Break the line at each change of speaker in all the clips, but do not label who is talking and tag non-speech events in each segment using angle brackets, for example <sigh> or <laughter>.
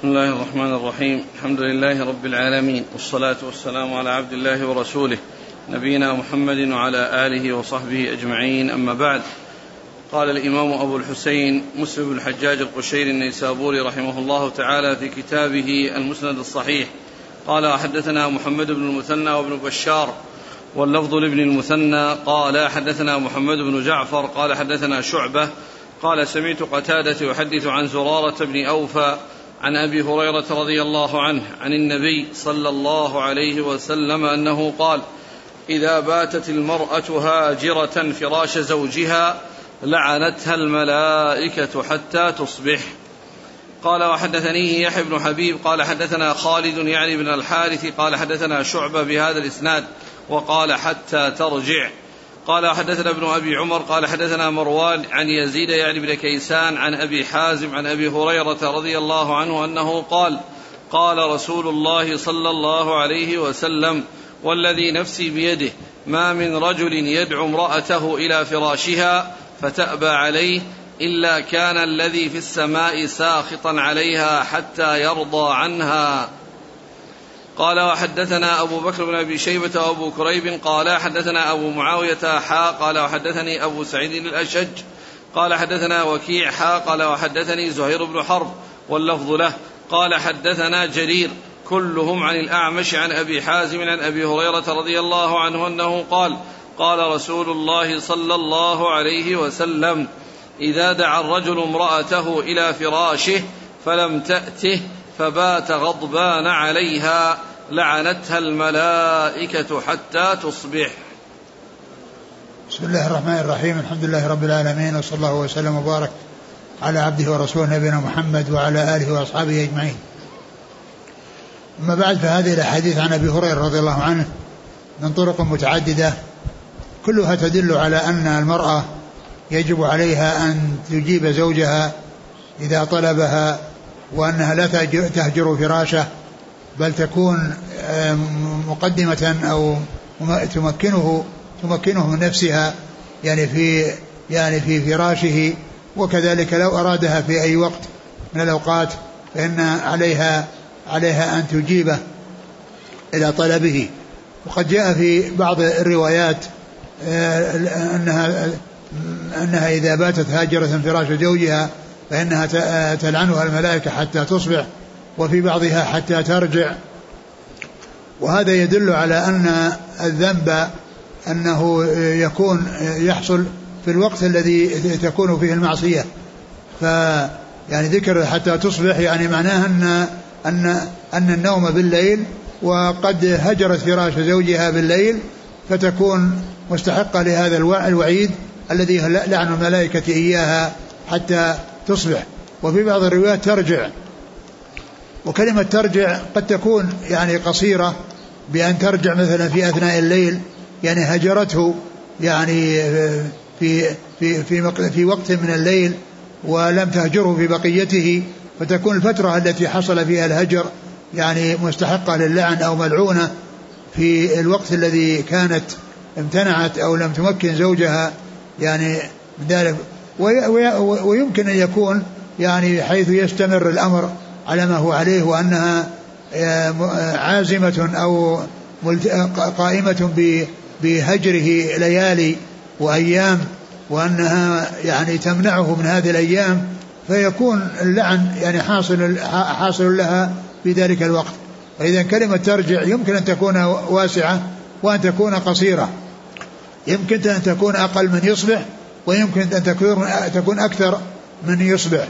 بسم الله الرحمن الرحيم. الحمد لله رب العالمين. والصلاة والسلام على عبد الله ورسوله نبينا محمد وعلى آله وصحبه أجمعين. أما بعد قال الإمام أبو الحسين مسلم بن الحجاج القشيري النيسابوري رحمه الله تعالى في كتابه المسند الصحيح. قال حدثنا محمد بن المثنى وابن بشار واللفظ لابن المثنى. قال حدثنا محمد بن جعفر. قال حدثنا شعبة. قال سمعت قتادة يحدث عن زرارة بن أوفى عن أبي هريرة رضي الله عنه عن النبي صلى الله عليه وسلم أنه قال إذا باتت المرأة هاجرة فراش زوجها لعنتها الملائكة حتى تصبح. قال وحدثنيه يحيى بن حبيب قال حدثنا خالد يعني بن الحارث قال حدثنا شعبة بهذا الإسناد وقال حتى ترجع. قال حدثنا ابن أبي عمر قال حدثنا مروان عن يزيد يعني بن كيسان عن أبي حازم عن أبي هريرة رضي الله عنه أنه قال قال رسول الله صلى الله عليه وسلم والذي نفسي بيده ما من رجل يدعو امرأته إلى فراشها فتأبى عليه إلا كان الذي في السماء ساخطا عليها حتى يرضى عنها. قال وحدثنا أبو بكر بن أبي شيبة وأبو كريب قال حدثنا أبو معاوية حا قال وحدثني أبو سعيد الأشج قال حدثنا وكيع حا قال وحدثني زهير بن حرب واللفظ له قال حدثنا جرير كلهم عن الأعمش عن أبي حازم عن أبي هريرة رضي الله عنه أنه قال قال رسول الله صلى الله عليه وسلم إذا دعا الرجل امرأته إلى فراشه فلم تأته فبات غضبان عليها لعنتها الملائكة حتى تصبح.
بسم الله الرحمن الرحيم. الحمد لله رب العالمين وصلى الله وسلم وبارك على عبده ورسوله نبينا محمد وعلى آله وأصحابه أجمعين. أما بعد فهذه الأحاديث عن أبي هريرة رضي الله عنه من طرق متعددة كلها تدل على أن المرأة يجب عليها أن تجيب زوجها إذا طلبها وأنها لا تهجر فراشة بل تكون مقدمة أو تمكنه تمكنه من نفسها يعني في يعني في فراشه وكذلك لو أرادها في أي وقت من الأوقات فإن عليها عليها أن تجيبه إلى طلبه. وقد جاء في بعض الروايات آه، أنها أنها إذا باتت هاجرة فراش زوجها فإنها تلعنها الملائكة حتى تصبح وفي بعضها حتى ترجع. وهذا يدل على أن الذنب أنه يكون يحصل في الوقت الذي تكون فيه المعصية. ف يعني ذكر حتى تصبح يعني معناه أن أن أن النوم بالليل وقد هجرت فراش زوجها بالليل فتكون مستحقة لهذا الوعيد الذي لعن الملائكة إياها حتى تصبح. وفي بعض الروايات ترجع. وكلمة ترجع قد تكون يعني قصيرة بأن ترجع مثلا في أثناء الليل يعني هجرته يعني في في في في وقت من الليل ولم تهجره في بقيته فتكون الفترة التي حصل فيها الهجر يعني مستحقة للعن أو ملعونة في الوقت الذي كانت امتنعت أو لم تمكن زوجها يعني من ذلك. ويمكن أن يكون يعني حيث يستمر الأمر على ما هو عليه وأنها آه، عازمة أو قائمة بهجره ليالي وأيام وأنها يعني تمنعه من هذه الأيام فيكون اللعن يعني حاصل حاصل لها في ذلك الوقت. فإذا كلمة ترجع يمكن أن تكون واسعة وأن تكون قصيرة. يمكن أن تكون أقل من يصبح ويمكن أن تكون تكون أكثر من يصبح.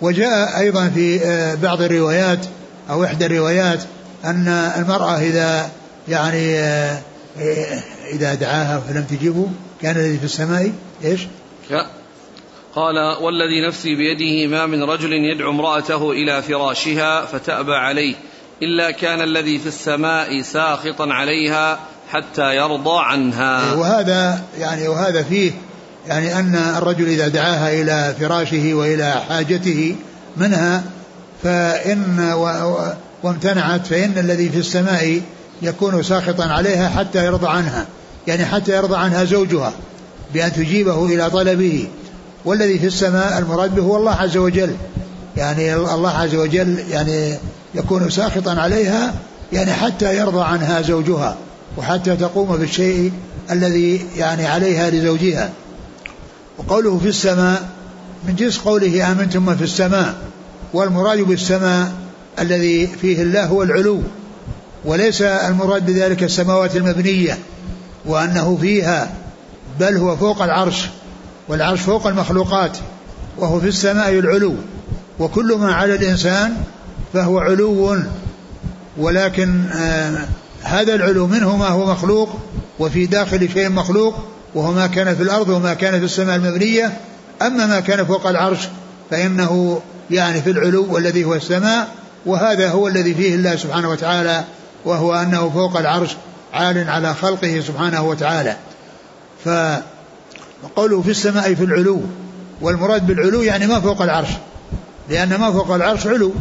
وجاء أيضا في آه، بعض الروايات أو إحدى الروايات أن المرأة إذا يعني آه، إذا دعاها فلم تجبه كان الذي في السماء إيش؟
قال والذي نفسي بيده ما من رجل يدعو امرأته إلى فراشها فتأبى عليه إلا كان الذي في السماء ساخطا عليها حتى يرضى عنها.
وهذا يعني وهذا فيه يعني أن الرجل إذا دعاها إلى فراشه وإلى حاجته منها فإن وامتنعت فإن الذي في السماء يكون ساخطا عليها حتى يرضى عنها يعني حتى يرضى عنها زوجها بأن تجيبه إلى طلبه. والذي في السماء المراد به هو الله عز وجل يعني الله عز وجل يعني يكون ساخطا عليها يعني حتى يرضى عنها زوجها وحتى تقوم بالشيء الذي يعني عليها لزوجها. وقوله في السماء من جنس قوله آمنتم من في السماء والمراد بالسماء الذي فيه الله هو العلو وليس المراد بذلك السماوات المبنية وأنه فيها بل هو فوق العرش والعرش فوق المخلوقات وهو في السماء العلو وكل ما على الإنسان فهو علو ولكن آه هذا العلو منه ما هو مخلوق وفي داخل شيء مخلوق وهو ما كان في الأرض وما كان في السماء المبنية. أما ما كان فوق العرش فإنه يعني في العلو والذي هو السماء وهذا هو الذي فيه الله سبحانه وتعالى وهو أنه فوق العرش عال على خلقه سبحانه وتعالى. فقوله في السماء في العلو والمراد بالعلو يعني ما فوق العرش لأن ما فوق العرش علو.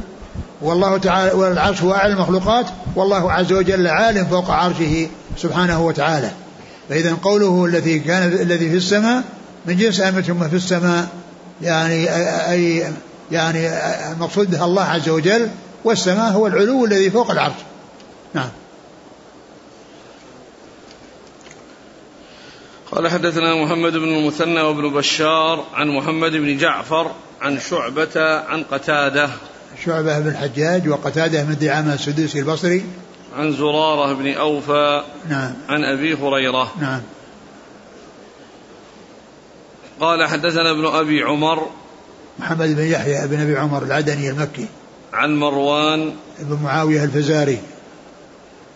والله تعالى والعرش هو أعلى المخلوقات والله عز وجل عال فوق عرشه سبحانه وتعالى. فإذا قوله الذي كان الذي في السماء من جنس أمة في السماء يعني أي يعني المقصود بها الله عز وجل والسماء هو العلو الذي فوق العرش. نعم.
قال حدثنا محمد بن المثنى وابن بشار عن محمد بن جعفر عن شعبة عن قتادة.
شعبة بن الحجاج وقتادة بن دعامة السدوسي البصري.
عن زرارة بن أوفى
نعم.
عن أبي هريرة.
نعم.
قال حدثنا ابن أبي عمر
محمد بن يحيى بن أبي عمر العدني المكي.
عن مروان
بن معاوية الفزاري.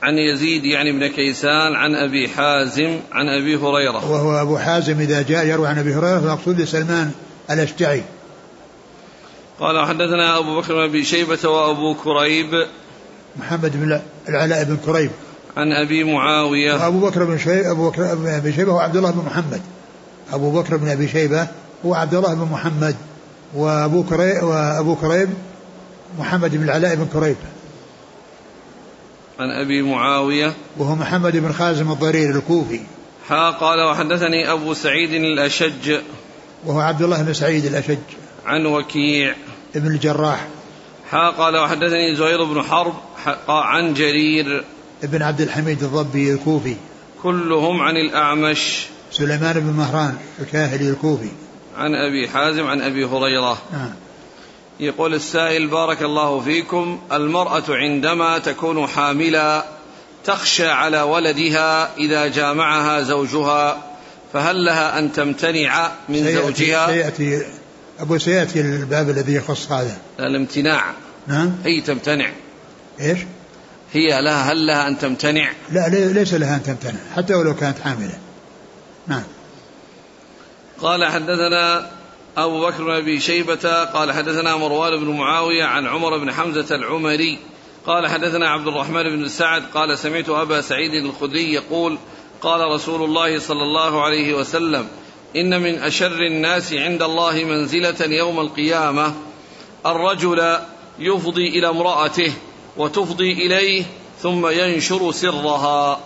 عن يزيد يعني بن كيسان عن أبي حازم عن أبي هريرة.
وهو أبو حازم إذا جاء يروي عن أبي هريرة فمقصود سلمان الأشجعي.
قال حدثنا أبو بكر بن أبي شيبة وأبو كريب
محمد بن العلاء بن كريب
عن أبي معاوية.
وأبو بكر بن شيبة أبو بكر بن أبي شيبة هو عبد الله بن محمد. أبو بكر بن أبي شيبة هو عبد الله بن محمد. وأبو كريب وأبو كريب محمد بن العلاء بن كريب
عن أبي معاوية.
وهو محمد بن خازم الضرير الكوفي.
ها قال وحدثني أبو سعيد الأشج.
وهو عبد الله بن سعيد الأشج.
عن وكيع.
ابن الجراح.
ها قال وحدثني زهير بن حرب. عن جرير.
ابن عبد الحميد الضبي الكوفي.
كلهم عن الأعمش.
سليمان بن مهران الكاهلي الكوفي.
عن أبي حازم عن أبي هريرة.
نعم
يقول السائل بارك الله فيكم المرأة عندما تكون حاملا تخشى على ولدها إذا جامعها زوجها فهل لها أن تمتنع من
سيأتي
زوجها؟
سيأتي أبو سيأتي الباب الذي يخص هذا.
الامتناع.
نعم.
هي تمتنع؟
إيش؟
هي لها هل لها أن تمتنع؟
لا لي- ليس لها أن تمتنع حتى ولو كانت حاملة. نعم.
قال حدثنا أبو بكر بن أبي شيبة قال حدثنا مروان بن معاوية عن عمر بن حمزة العمري. قال حدثنا عبد الرحمن بن سعد قال سمعت أبا سعيد الخدري يقول قال رسول الله صلى الله عليه وسلم إن من أشر الناس عند الله منزلة يوم القيامة الرجل يفضي إلى امرأته. وتفضي إليه ثم ينشر سرها.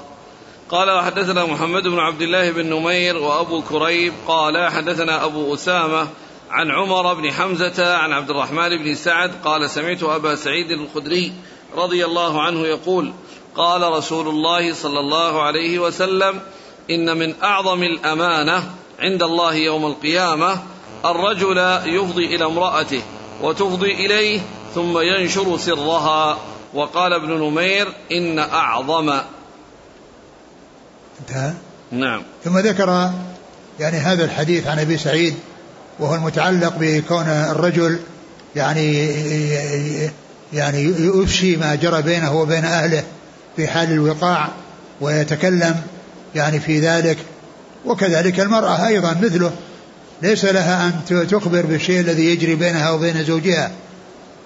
قال وحدثنا محمد بن عبد الله بن نمير وأبو كريب. قال حدثنا أبو أسامة عن عمر بن حمزة عن عبد الرحمن بن سعد. قال سمعت أبا سعيد الخدري رضي الله عنه يقول قال رسول الله صلى الله عليه وسلم إن من أعظم الأمانة عند الله يوم القيامة الرجل يفضي إلى امرأته وتفضي إليه ثم ينشر سرها. وقال ابن نمير إن أعظم.
انتهى؟
نعم.
ثم ذكر يعني هذا الحديث عن أبي سعيد وهو المتعلق بكون الرجل يعني يعني يفشي ما جرى بينه وبين أهله في حال الوقاع ويتكلم يعني في ذلك. وكذلك المرأة أيضا مثله. ليس لها أن تخبر بالشيء الذي يجري بينها وبين زوجها.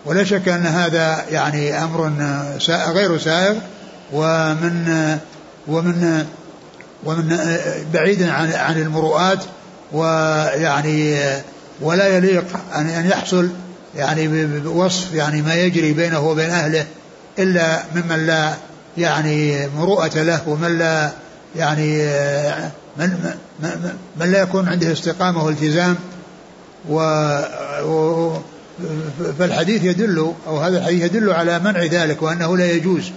ولا شك أن هذا يعني أمر غير سائغ ومن ومن ومن بعيد عن عن المروءات ويعني ولا يليق أن أن يحصل يعني بوصف يعني ما يجري بينه وبين أهله إلا ممن لا يعني مروءة له ومن لا يعني من من, من لا يكون عنده استقامة والتزام و فالحديث يدل أو هذا الحديث يدل على منع ذلك وأنه لا يجوز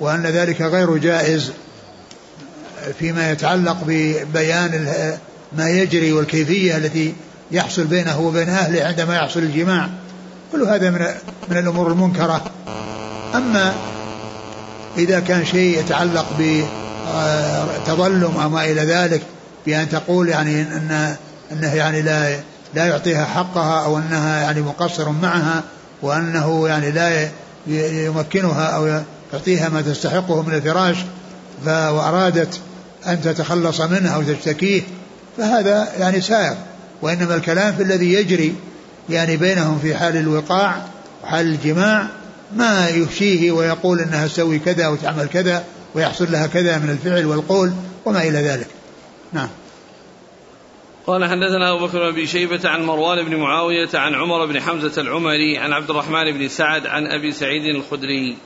وأن ذلك غير جائز فيما يتعلق ببيان ما يجري والكيفية التي يحصل بينه وبين أهله عندما يحصل الجماع. كل هذا من من الأمور المنكرة. أما إذا كان شيء يتعلق بتظلم أو ما إلى ذلك بأن تقول يعني أن أنه يعني لا لا يعطيها حقها أو أنها يعني مقصر معها وأنه يعني لا يمكنها أو يعطيها ما تستحقه من الفراش وأرادت أن تتخلص منه أو تشتكيه فهذا يعني سائر وإنما الكلام في الذي يجري يعني بينهم في حال الوقاع وحال الجماع ما يفشيه ويقول إنها تسوي كذا وتعمل كذا ويحصل لها كذا من الفعل والقول وما إلى ذلك. نعم.
قال حدثنا أبو بكر بن شيبة عن مروان بن معاوية عن عمر بن حمزة العمري عن عبد الرحمن بن سعد عن أبي سعيد الخدري.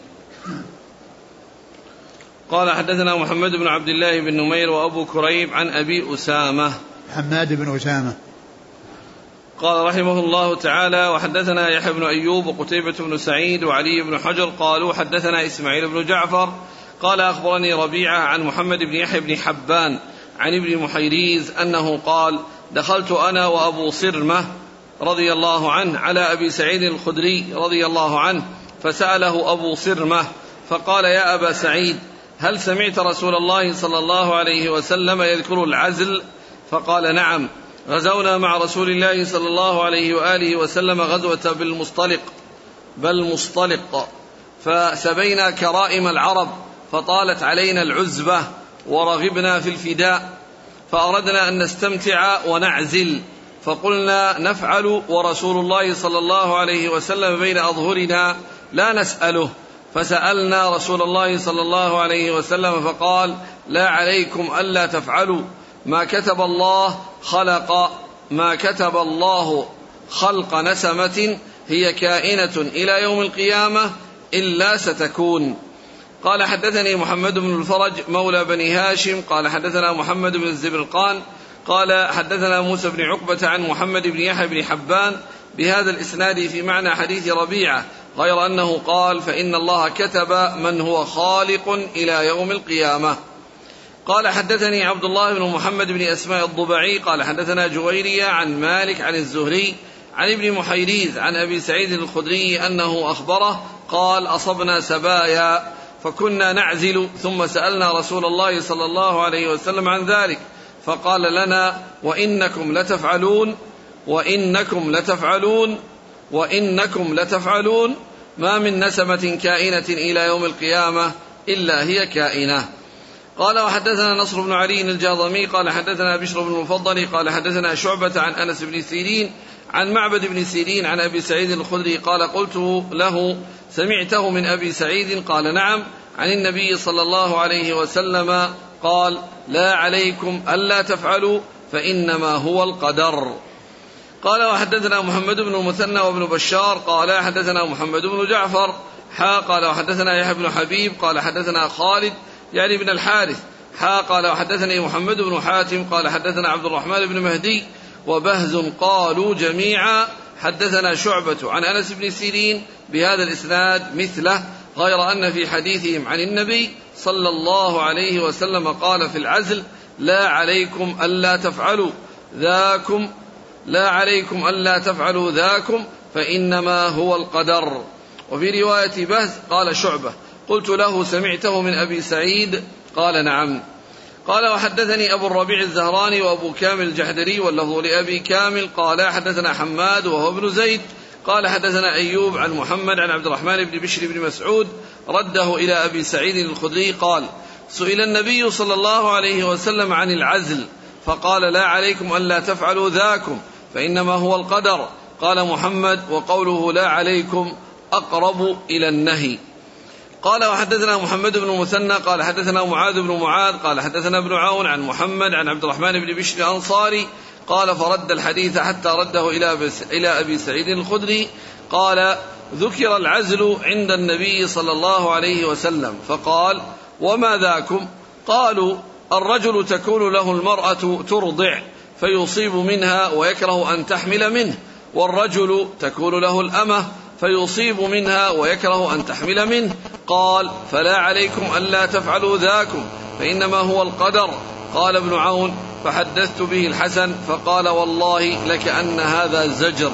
قال حدثنا محمد بن عبد الله بن نمير وأبو كريب عن أبي أسامة.
حماد بن أسامة.
قال رحمه الله تعالى وحدثنا يحيى بن أيوب وقتيبة بن سعيد وعلي بن حجر قالوا حدثنا إسماعيل بن جعفر قال أخبرني ربيعة عن محمد بن يحيى بن حبان عن ابن محيريز أنه قال دخلت أنا وأبو صرمة رضي الله عنه على أبي سعيد الخدري رضي الله عنه فسأله أبو صرمة فقال يا أبا سعيد هل سمعت رسول الله صلى الله عليه وسلم يذكر العزل؟ فقال نعم غزونا مع رسول الله صلى الله عليه وآله وسلم غزوة بالمصطلق بل مصطلق فسبينا كرائم العرب فطالت علينا العزبة ورغبنا في الفداء فأردنا أن نستمتع ونعزل فقلنا نفعل ورسول الله صلى الله عليه وسلم بين أظهرنا لا نسأله فسألنا رسول الله صلى الله عليه وسلم فقال لا عليكم ألا تفعلوا ما كتب الله خلق ما كتب الله خلق نسمة هي كائنة إلى يوم القيامة إلا ستكون. قال حدثني محمد بن الفرج مولى بني هاشم. قال حدثنا محمد بن الزبرقان قال حدثنا موسى بن عقبة عن محمد بن يحيى بن حبان بهذا الإسناد في معنى حديث ربيعة غير أنه قال فإن الله كتب من هو خالق إلى يوم القيامة. قال حدثني عبد الله بن محمد بن أسماء الضبعي. قال حدثنا جويرية عن مالك عن الزهري عن ابن محيريز عن أبي سعيد الخدري أنه أخبره قال أصبنا سبايا فكنا نعزل ثم سألنا رسول الله صلى الله عليه وسلم عن ذلك فقال لنا وإنكم لتفعلون وإنكم لتفعلون وإنكم لتفعلون ما من نسمة كائنة إلى يوم القيامة إلا هي كائنة. قال وحدثنا نصر بن علي الجاضمي قال حدثنا بشر بن المفضل قال حدثنا شعبة عن أنس بن سيرين عن معبد بن سيرين عن أبي سعيد الخدري قال قلت له سمعته من أبي سعيد قال نعم عن النبي صلى الله عليه وسلم قال لا عليكم ألا تفعلوا فإنما هو القدر. قال وحدثنا محمد بن المثنى وابن بشار قال حدثنا محمد بن جعفر حا قال وحدثنا يحيى بن حبيب قال حدثنا خالد يعني بن الحارث حا قال وحدثني محمد بن حاتم قال حدثنا عبد الرحمن بن مهدي وبهز قالوا جميعا حدثنا شعبة عن أنس بن سيرين بهذا الإسناد مثله غير أن في حديثهم عن النبي صلى الله عليه وسلم قال في العزل لا عليكم ألا تفعلوا ذاكم لا عليكم ألا تفعلوا ذاكم فإنما هو القدر. وفي رواية بهز قال شعبة قلت له سمعته من أبي سعيد قال نعم. قال وحدثني أبو الربيع الزهراني وأبو كامل الجحدري واللفظ لأبي كامل قال حدثنا حماد وهو ابن زيد قال حدثنا أيوب عن محمد عن عبد الرحمن بن بشر بن مسعود رده إلى أبي سعيد الخدري قال سئل النبي صلى الله عليه وسلم عن العزل فقال لا عليكم ألا تفعلوا ذاكم فإنما هو القدر قال محمد وقوله لا عليكم أقرب إلى النهي قال وحدثنا محمد بن المثنى قال حدثنا معاذ بن معاذ قال حدثنا ابن عون عن محمد عن عبد الرحمن بن بشر الأنصاري قال فرد الحديث حتى رده إلى إلى أبي سعيد الخدري قال ذكر العزل عند النبي صلى الله عليه وسلم فقال وما ذاكم؟ قالوا الرجل تكون له المرأة ترضع فيصيب منها ويكره أن تحمل منه والرجل تكون له الأمة فيصيب منها ويكره أن تحمل منه. قال فلا عليكم ألا تفعلوا ذاكم فإنما هو القدر. قال ابن عون فحدثت به الحسن فقال والله لكأن هذا زجر.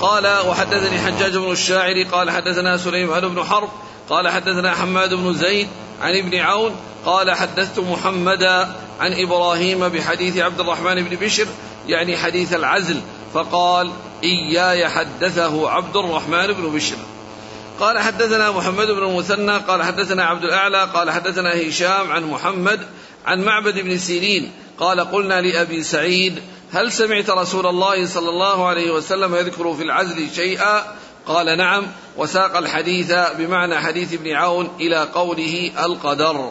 قال وحدثني حجاج بن الشاعر قال حدثنا سليمان بن حرب قال حدثنا حماد بن زيد عن ابن عون قال حدثت محمدا عن إبراهيم بحديث عبد الرحمن بن بشر يعني حديث العزل. فقال إياي حدثه عبد الرحمن بن بشر. قال حدثنا محمد بن المثنى قال حدثنا عبد الأعلى قال حدثنا هشام عن محمد عن معبد بن سيرين. قال قلنا لأبي سعيد هل سمعت رسول الله صلى الله عليه وسلم يذكر في العزل شيئا؟ قال نعم وساق الحديث بمعنى حديث ابن عون إلى قوله القدر.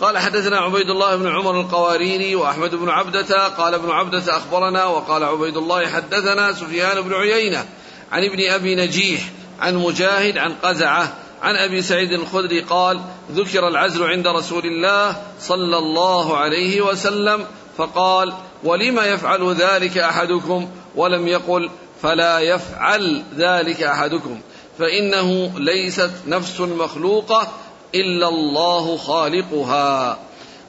قال حدثنا عبيد الله بن عمر القواريري وأحمد بن عبدة قال ابن عبدة أخبرنا وقال عبيد الله حدثنا سفيان بن عيينة عن ابن أبي نجيح عن مجاهد عن قزعة عن أبي سعيد الخدري قال ذكر العزل عند رسول الله صلى الله عليه وسلم فقال ولم يفعل ذلك أحدكم؟ ولم يقل فلا يفعل ذلك أحدكم فإنه ليست نفس مخلوقة إلا الله خالقها.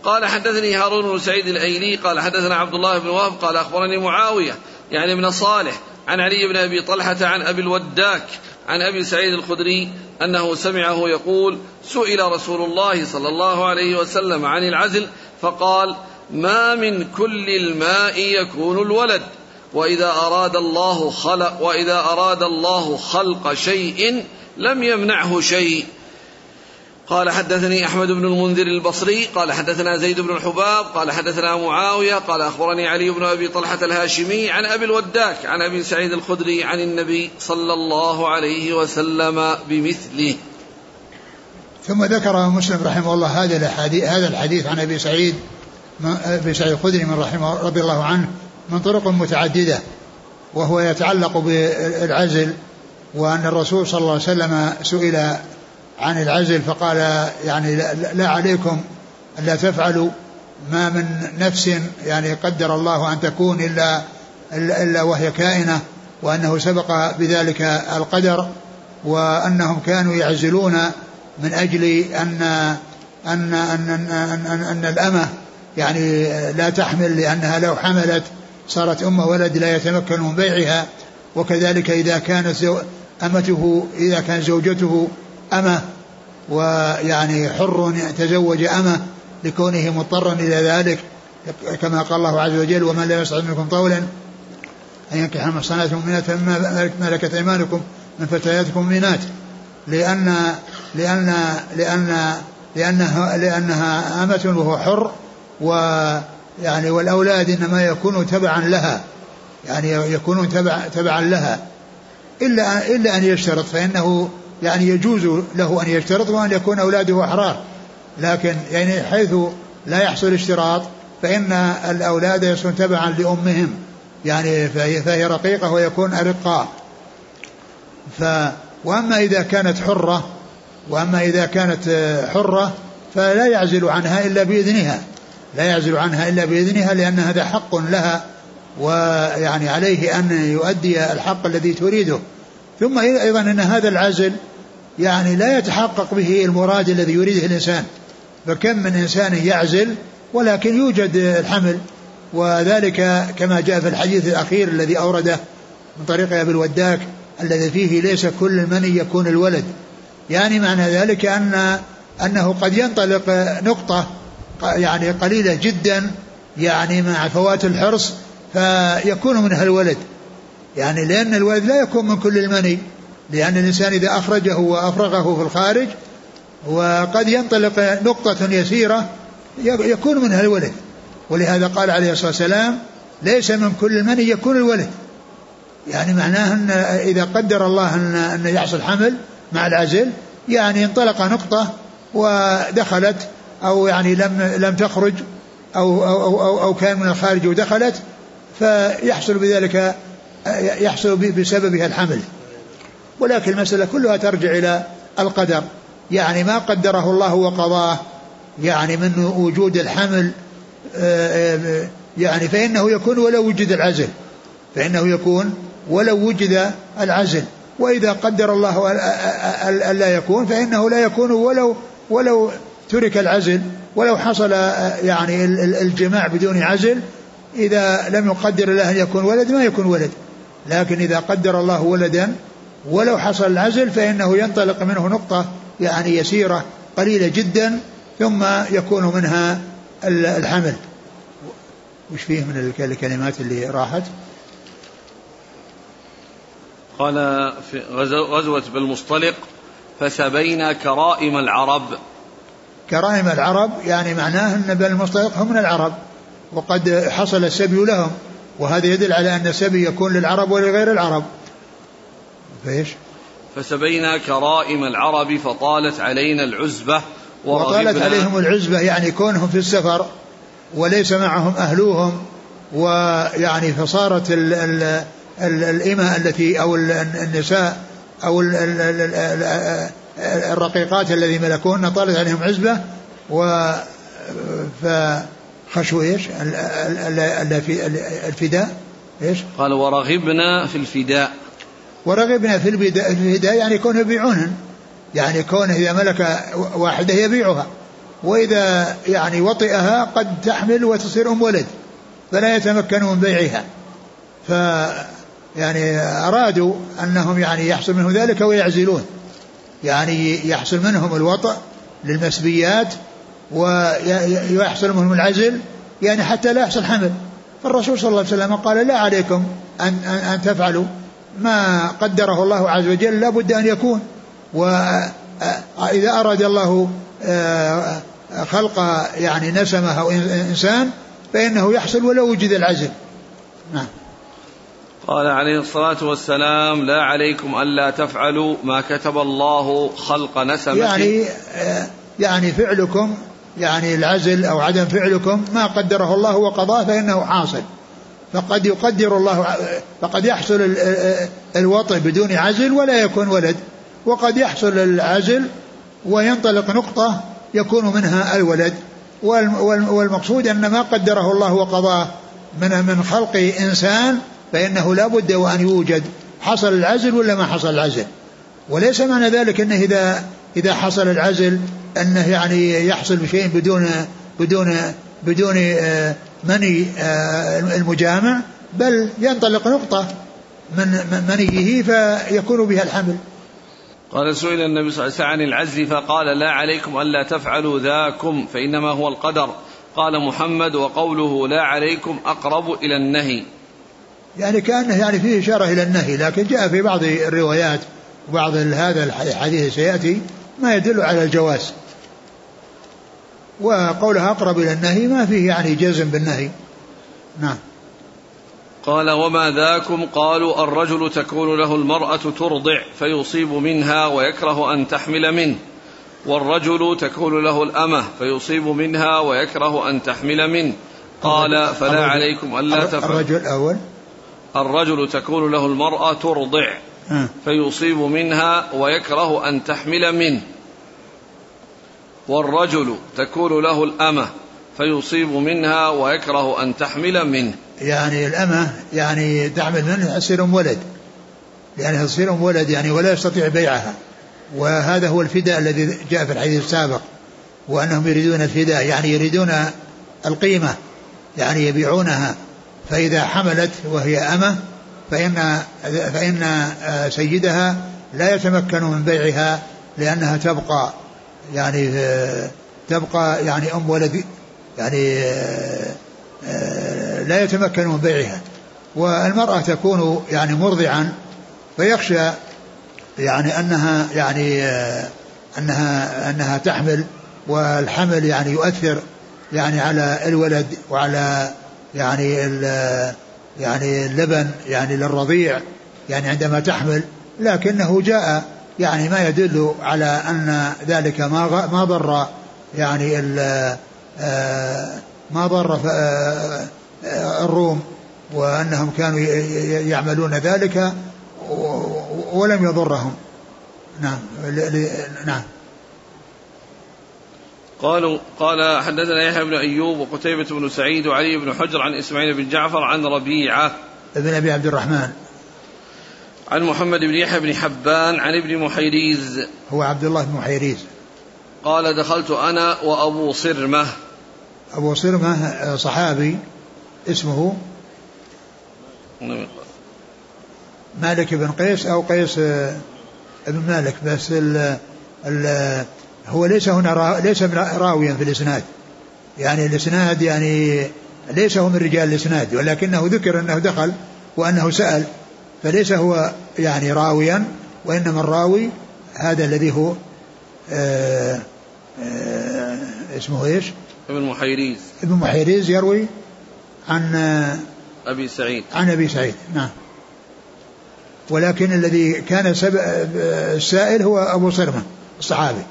قال حدثني هارون بن سعيد الايلي قال حدثنا عبد الله بن وهب قال أخبرني معاوية يعني ابن صالح عن علي بن أبي طلحة عن أبي الوداك عن أبي سعيد الخدري أنه سمعه يقول سئل رسول الله صلى الله عليه وسلم عن العزل فقال ما من كل الماء يكون الولد وإذا أراد الله خلق وإذا أراد الله خلق شيء لم يمنعه شيء. قال حدثني أحمد بن المنذر البصري قال حدثنا زيد بن الحباب قال حدثنا معاوية قال أخبرني علي بن أبي طلحة الهاشمي عن أبي الوداك عن أبي سعيد الخدري عن النبي صلى الله عليه وسلم بمثله.
ثم ذكر مسلم رحمه الله هذا الحديث هذا الحديث عن أبي سعيد أبي سعيد الخدري من رحمه رضي الله عنه من طرق متعددة وهو يتعلق بالعزل وأن الرسول صلى الله عليه وسلم سئل عن العزل فقال يعني لا عليكم الا تفعلوا ما من نفس يعني قدر الله أن تكون الا الا وهي كائنة وأنه سبق بذلك القدر وأنهم كانوا يعزلون من أجل ان ان ان ان, أن, أن الأمة يعني لا تحمل لأنها لو حملت صارت أم ولد لا يتمكن من بيعها وكذلك إذا كانت امته إذا كانت زوجته أمة ويعني حر تزوج أمة لكونه مضطرا إلى ذلك كما قال الله عز وجل ومن لا يسعد منكم طولا أن ينكح المحصنات المؤمنات فمما ملكت أيمانكم من فتياتكم المؤمنات. لأن لأن لأن لانها لأنها أمة وهو حر ويعني والأولاد إنما يكونوا تبعا لها يعني يكونون تبع تبعا لها. الا إلا أن يشترط فإنه يعني يجوز له أن يشترط وأن يكون أولاده أحرار. لكن يعني حيث لا يحصل اشتراط فإن الأولاد يصيرون تبعا لأمهم. يعني فهي, فهي رقيقة ويكون أرقاء. ف وأما إذا كانت حرة وأما إذا كانت حرة فلا يعزل عنها إلا بإذنها. لا يعزل عنها إلا بإذنها لأن هذا حق لها ويعني عليه أن يؤدي الحق الذي تريده. ثم أيضا أن هذا العزل يعني لا يتحقق به المراد الذي يريده الإنسان. فكم من إنسان يعزل ولكن يوجد الحمل. وذلك كما جاء في الحديث الأخير الذي أورده من طريق أبي الوداك الذي فيه ليس كل المني يكون الولد. يعني معنى ذلك أن أنه قد ينطلق نقطة يعني قليلة جدا يعني مع فوات الحرص فيكون منها الولد. يعني لأن الولد لا يكون من كل المني لأن الإنسان إذا أخرجه وأفرغه في الخارج وقد ينطلق نقطة يسيرة يكون منها الولد. ولهذا قال عليه الصلاة والسلام ليس من كل المني يكون الولد. يعني معناه أن إذا قدر الله أن, أن يحصل حمل مع العزل يعني انطلق نقطة ودخلت أو يعني لم لم تخرج أو أو أو, أو كان من الخارج ودخلت فيحصل بذلك يحصل بسببها الحمل. ولكن المسألة كلها ترجع إلى القدر. يعني ما قدره الله وقضاه. يعني من وجود الحمل آه، آه، يعني فإنه يكون ولو وجد العزل. فإنه يكون ولو وجد العزل. وإذا قدر الله ألا يكون فإنه لا يكون ولو ولو ترك العزل. ولو حصل يعني الجماع بدون عزل إذا لم يقدر الله أن يكون ولد ما يكون ولد. لكن إذا قدر الله ولدا ولو حصل العزل فإنه ينطلق منه نقطة يعني يسيرة قليلة جدا ثم يكون منها الحمل. وش فيه من الكلمات اللي راحت؟
قال في غزوة بالمصطلق فسبينا كرائم العرب.
كرائم العرب يعني معناه أن بني المصطلق هم من العرب وقد حصل السبي لهم. وهذا يدل على أن السبي يكون للعرب ولغير العرب. فإيش؟
فسبينا كرائم العرب فطالت علينا العزبة
وطالت عليهم العزبة يعني كونهم في السفر وليس معهم أهلوهم ويعني فصارت ال ال الإمة التي أو النساء أو الرقيقات الذي ملكوهن طالت عليهم عزبة و فخشوا إيش؟ الفداء. إيش؟
قال ورغبنا في الفداء.
ورغبنا في الفداء يعني كونه يبيعونهن يعني كونه إذا ملك واحدة يبيعها وإذا يعني وطئها قد تحمل وتصير أم ولد. فلا يتمكن من بيعها. ف يعني أرادوا أنهم يعني يحصل منهم ذلك ويعزلون. يعني يحصل منهم الوطأ للمسبيات ويحصل منهم العزل يعني حتى لا يحصل حمل. فالرسول صلى الله عليه وسلم قال لا عليكم أن, أن, أن تفعلوا ما قدره الله عز وجل لا بد أن يكون. وإذا أراد الله آه، خلق يعني نسمة أو إنسان فإنه يحصل ولو وجد العزل نعم.
قال عليه الصلاة والسلام لا عليكم ألا تفعلوا ما كتب الله خلق نسمة.
يعني آه، يعني فعلكم يعني العزل أو عدم فعلكم ما قدره الله وقضاه فإنه حاصل فقد يقدر الله فقد يحصل الوطئ بدون عزل ولا يكون ولد. وقد يحصل العزل وينطلق نقطة يكون منها الولد. والمقصود أن ما قدره الله وقضاه من من خلق إنسان فإنه لا بد وأن يوجد. حصل العزل ولا ما حصل العزل؟ وليس معنى ذلك أنه إذا إذا حصل العزل أنه يعني يحصل بشيء بدون بدون بدون آه، مني آه، المجامع بل ينطلق نقطة من منيه فيكون بها الحمل.
قال سئل النبي صلى الله عليه وسلم عن العزل فقال لا عليكم ألا تفعلوا ذاكم فإنما هو القدر. قال محمد وقوله لا عليكم أقرب إلى النهي.
يعني كأنه يعني فيه إشارة إلى النهي لكن جاء في بعض الروايات وبعض هذا الحديث سيأتي ما يدل على الجواز. وقولها أقرب إلى النهي ما فيه يعني جزم بالنهي. نعم.
قال وما ذاكم؟ قالوا الرجل تكون له المرأة ترضع فيصيب منها ويكره أن تحمل منه والرجل تكون له الأمة فيصيب منها ويكره أن تحمل منه. قال فلا عليكم ألا
تفعلوا. الرجل الأول.
الرجل تكون له المرأة ترضع فيصيب منها ويكره أن تحمل منه. والرجل تكون له الأمة فيصيب منها ويكره أن تحمل منه.
يعني الأمة يعني تحمل منه تصير أم ولد. يعني تصير أم ولد يعني ولا يستطيع بيعها. وهذا هو الفداء الذي جاء في الحديث السابق وأنهم يريدون الفداء يعني يريدون القيمة يعني يبيعونها. فإذا حملت وهي أمة فإن فإن سيدها لا يتمكن من بيعها لأنها تبقى يعني تبقى يعني أم ولد يعني لا يتمكن من بيعها. والمرأة تكون يعني مرضعا فيخشى يعني أنها يعني أنها أنها تحمل والحمل يعني يؤثر يعني على الولد وعلى يعني يعني اللبن يعني للرضيع يعني عندما تحمل لكنه جاء يعني ما يدل على أن ذلك ما ما ضر يعني آه، ما ضر آه، الروم وأنهم كانوا يعملون ذلك ولم يضرهم. نعم نعم.
قالوا قال حدثنا يحيى بن أيوب وقتيبة بن سعيد وعلي بن حجر عن إسماعيل بن جعفر عن ربيعة
ابن أبي عبد الرحمن.
عن محمد بن يحيى بن حبان عن ابن محيريز.
هو عبد الله بن محيريز.
قال دخلت أنا وأبو صرمة.
أبو صرمة صحابي اسمه مالك بن قيس أو قيس بن مالك بس ال ال هو ليس هنا را ليس راويا في الإسناد. يعني الإسناد يعني ليس هو من رجال الإسناد ولكنه ذكر أنه دخل وأنه سأل فليس هو يعني راويا وإنما الراوي هذا الذي هو آآ آه، آآ آه، اسمه إيش؟
ابن محيريز.
ابن محيريز يروي عن
أبي سعيد.
عن أبي سعيد نعم. ولكن الذي كان سب... السائل هو أبو صرمة الصحابي.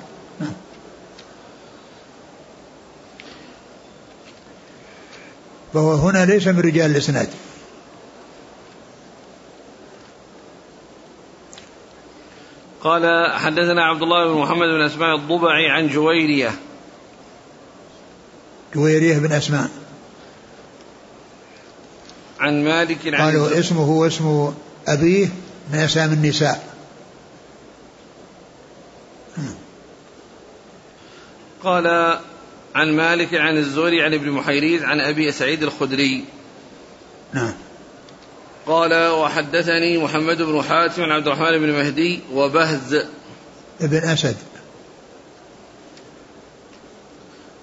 فهو هنا ليس من رجال الإسناد.
قال حدثنا عبد الله بن محمد بن أسماء الضبعي عن جويرية.
جويرية بن أسماء.
عن مالك
عن قالوا اسمه هو اسم ابيه من اسام النساء
قال عن مالك عن الزهري عن ابن محيريز عن أبي سعيد الخدري.
نعم.
قال وحدثني محمد بن حاتم عن عبد الرحمن بن مهدي وبهز.
ابن أسد.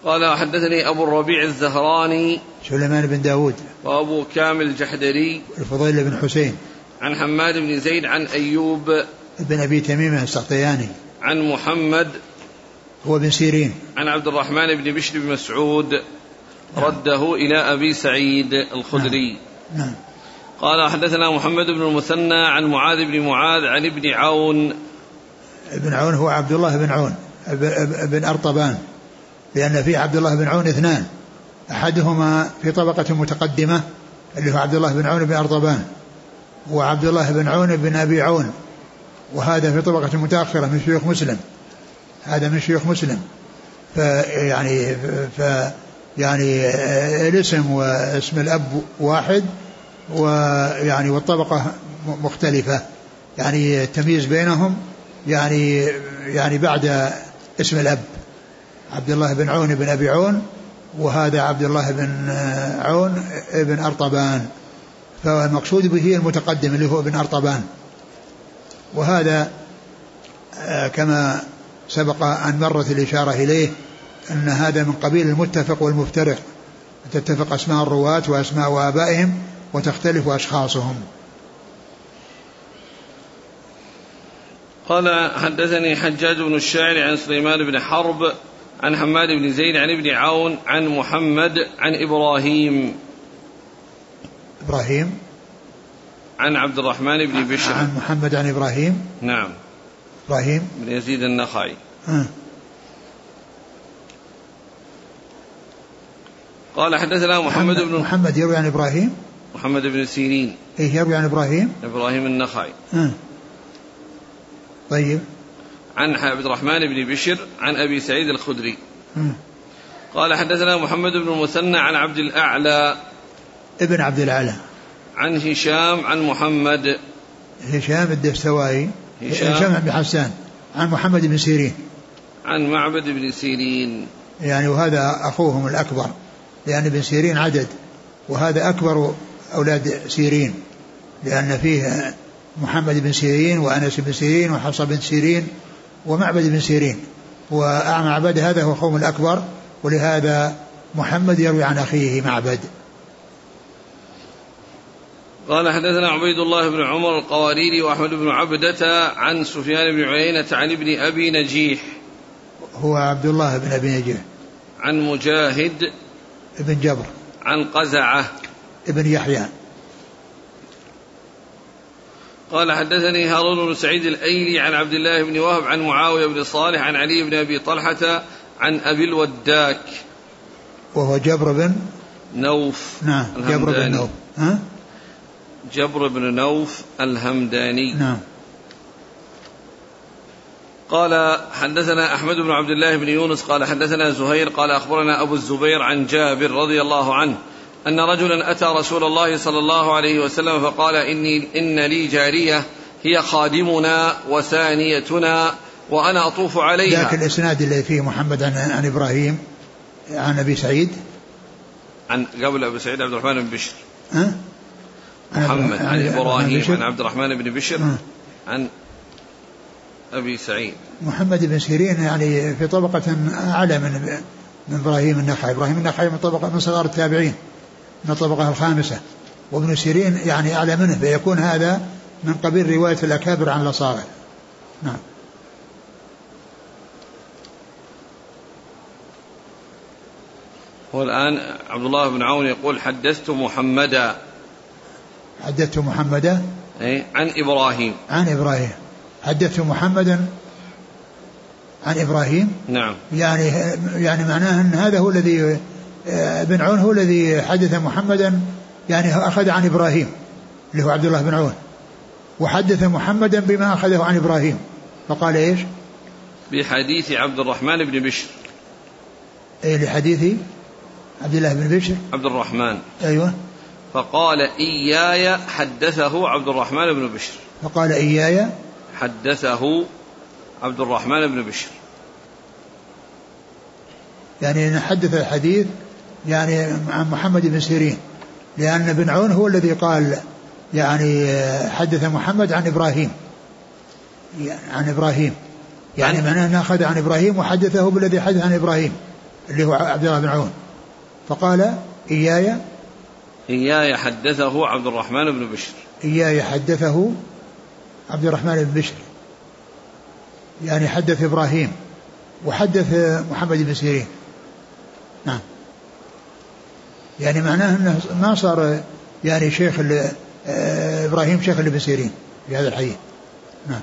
قال وحدثني أبو الربيع الزهراني
سليمان بن داود.
وأبو كامل الجحدري.
الفضيل بن حسين.
عن حماد بن زيد عن أيوب.
بن أبي تميم السقطياني.
عن محمد
هو بن سيرين.
عن عبد الرحمن بن بشر بن مسعود نعم. رده إلى أبي سعيد الخدري.
نعم, نعم.
قال حدثنا محمد بن المثنى عن معاذ بن معاذ عن ابن عون.
ابن عون هو عبد الله بن عون بن أرطبان لأن في عبد الله بن عون اثنان. أحدهما في طبقة متقدمة اللي هو عبد الله بن عون بن أرطبان وعبد الله بن عون بن أبي عون وهذا في طبقة متأخرة من شيوخ مسلم. هذا من شيوخ مسلم. فيعني ف يعني الاسم واسم الأب واحد ويعني والطبقة مختلفة. يعني التمييز بينهم يعني يعني بعد اسم الأب. عبد الله بن عون بن أبي عون وهذا عبد الله بن عون بن أرطبان. فالمقصود به المتقدم اللي هو ابن أرطبان. وهذا آه، كما سبق أن مرت الإشارة إليه أن هذا من قبيل المتفق والمفترق تتفق أسماء الرواة وأسماء آبائهم وتختلف أشخاصهم.
قال حدثني حجاج بن الشاعر عن سليمان بن حرب عن حماد بن زيد عن ابن عون عن محمد عن إبراهيم.
إبراهيم؟
عن عبد الرحمن بن بشر.
عن محمد عن إبراهيم؟
نعم.
إبراهيم.
بن يزيد النخعي.
أه.
قال حدثنا محمد, محمد بن
محمد يروي عن إبراهيم.
محمد بن سيرين.
إيه يروي عن إبراهيم.
إبراهيم النخعي.
أه. طيب.
عن عبد الرحمن بن بشر عن أبي سعيد الخدري.
أه.
قال حدثنا محمد بن المثنى عن عبد الأعلى.
ابن عبد الأعلى.
عن هشام عن محمد.
هشام الدستوائي. هشام, هشام بن حسان عن محمد بن سيرين.
عن معبد بن سيرين.
يعني وهذا أخوهم الأكبر لأن ابن سيرين عدد وهذا أكبر أولاد سيرين لأن فيه محمد بن سيرين وأنس بن سيرين وحفصة بن سيرين ومعبد بن سيرين. وأعمى عبد هذا هو قوم الأكبر ولهذا محمد يروي عن أخيه معبد.
قال حدثنا عبيد الله بن عمر القواريري وأحمد بن عبدة عن سفيان بن عيينة عن ابن أبي نجيح.
هو عبد الله بن أبي نجيح.
عن مجاهد
بن جبر.
عن قزعة.
ابن يحيى.
قال حدثني هارون بن سعيد الأيلي عن عبد الله بن وهب عن معاوية بن صالح عن علي بن أبي طلحة عن أبي الوداك.
وهو جبر بن
نوف.
نعم جبر بن نوف. ها؟
جبر بن نوف الهمداني.
نعم.
قال حدثنا أحمد بن عبد الله بن يونس قال حدثنا زهير قال أخبرنا أبو الزبير عن جابر رضي الله عنه أن رجلا أتى رسول الله صلى الله عليه وسلم فقال إني إن لي جارية هي خادمنا وثانيتنا وأنا أطوف عليها.
ذاك الإسناد اللي فيه محمد عن, عن إبراهيم عن أبي سعيد.
عن قبل أبي سعيد عبد الرحمن بن بشر.
ها؟
محمد عن, عن إبراهيم عن عبد الرحمن بن بشر؟ عن أبي سعيد.
محمد بن سيرين يعني في طبقة أعلى من من إبراهيم النخعي. إبراهيم النخعي من طبقة من صغار التابعين من الطبقة الخامسة. وابن سيرين يعني أعلى منه فيكون هذا من قبيل رواية الأكابر عن الأصاغر. نعم.
والآن عبد الله بن عون يقول حدثت محمدا
حدثت محمدا؟
أي عن إبراهيم.
عن إبراهيم. حدثت محمدا؟ عن إبراهيم؟
نعم.
يعني يعني معناه أن هذا هو الذي ابن عون هو الذي حدث محمدا يعني أخذ عن إبراهيم اللي هو عبد الله بن عون. وحدث محمدا بما أخذه عن إبراهيم. فقال إيش؟
بحديث عبد الرحمن بن بشر.
أي لحديث عبد الله بن بشر؟
عبد الرحمن.
أيوة.
فقال إياي حدثه عبد الرحمن بن بشر.
فقال إياي
حدثه عبد الرحمن بن بشر.
يعني حدث الحديث يعني عن محمد بن سيرين لأن ابن عون هو الذي قال يعني حدث محمد عن إبراهيم. عن إبراهيم. يعني معناه أنه أخذ عن إبراهيم وحدثه بالذي حدث عن إبراهيم اللي هو عبد الله بن عون. فقال إياي
إياي حدثه عبد الرحمن بن بشر.
إياي حدثه عبد الرحمن بن بشر. يعني حدث إبراهيم وحدث محمد بن سيرين. نعم. يعني معناه إنه ما صار يعني شيخ آه، إبراهيم شيخ ابن سيرين في هذا الحديث. نعم.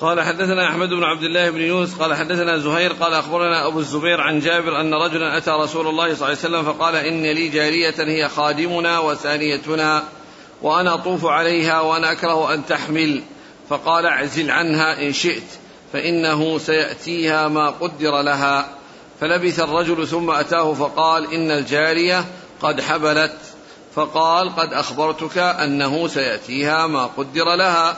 قال حدثنا أحمد بن عبد الله بن يونس قال حدثنا زهير قال أخبرنا أبو الزبير عن جابر أن رجلا أتى رسول الله صلى الله عليه وسلم فقال إن لي جارية هي خادمنا وثانيتنا وأنا أطوف عليها وأنا أكره أن تحمل فقال اعزل عنها إن شئت فإنه سيأتيها ما قدر لها. فلبث الرجل ثم أتاه فقال إن الجارية قد حبلت فقال قد أخبرتك أنه سيأتيها ما قدر لها.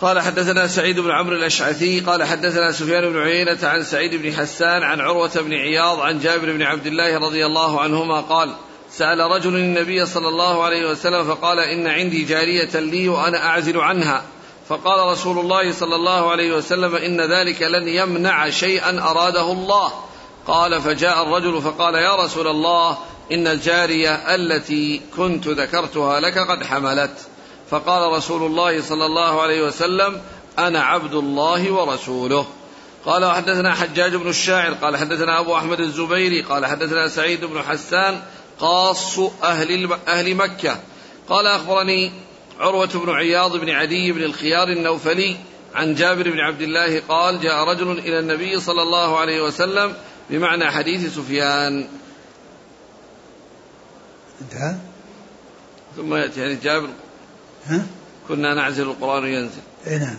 قال حدثنا سعيد بن عمرو الأشعثي قال حدثنا سفيان بن عيينة عن سعيد بن حسان عن عروة بن عياض عن جابر بن عبد الله رضي الله عنهما قال سأل رجل النبي صلى الله عليه وسلم فقال إن عندي جارية لي وأنا أعزل عنها. فقال رسول الله صلى الله عليه وسلم إن ذلك لن يمنع شيئا أراده الله. قال فجاء الرجل فقال يا رسول الله إن الجارية التي كنت ذكرتها لك قد حملت. فقال رسول الله صلى الله عليه وسلم أنا عبد الله ورسوله. قال وحدثنا حجاج بن الشاعر قال حدثنا أبو أحمد الزبيري قال حدثنا سعيد بن حسان قاص أهل أهل مكة. قال أخبرني عروة بن عياض بن عدي بن الخيار النوفلي عن جابر بن عبد الله قال جاء رجل إلى النبي صلى الله عليه وسلم بمعنى حديث سفيان.
انتهى؟
ثم يأتي يعني جابر.
ها؟
كنا نعزل القرآن ينزل.
اي نعم.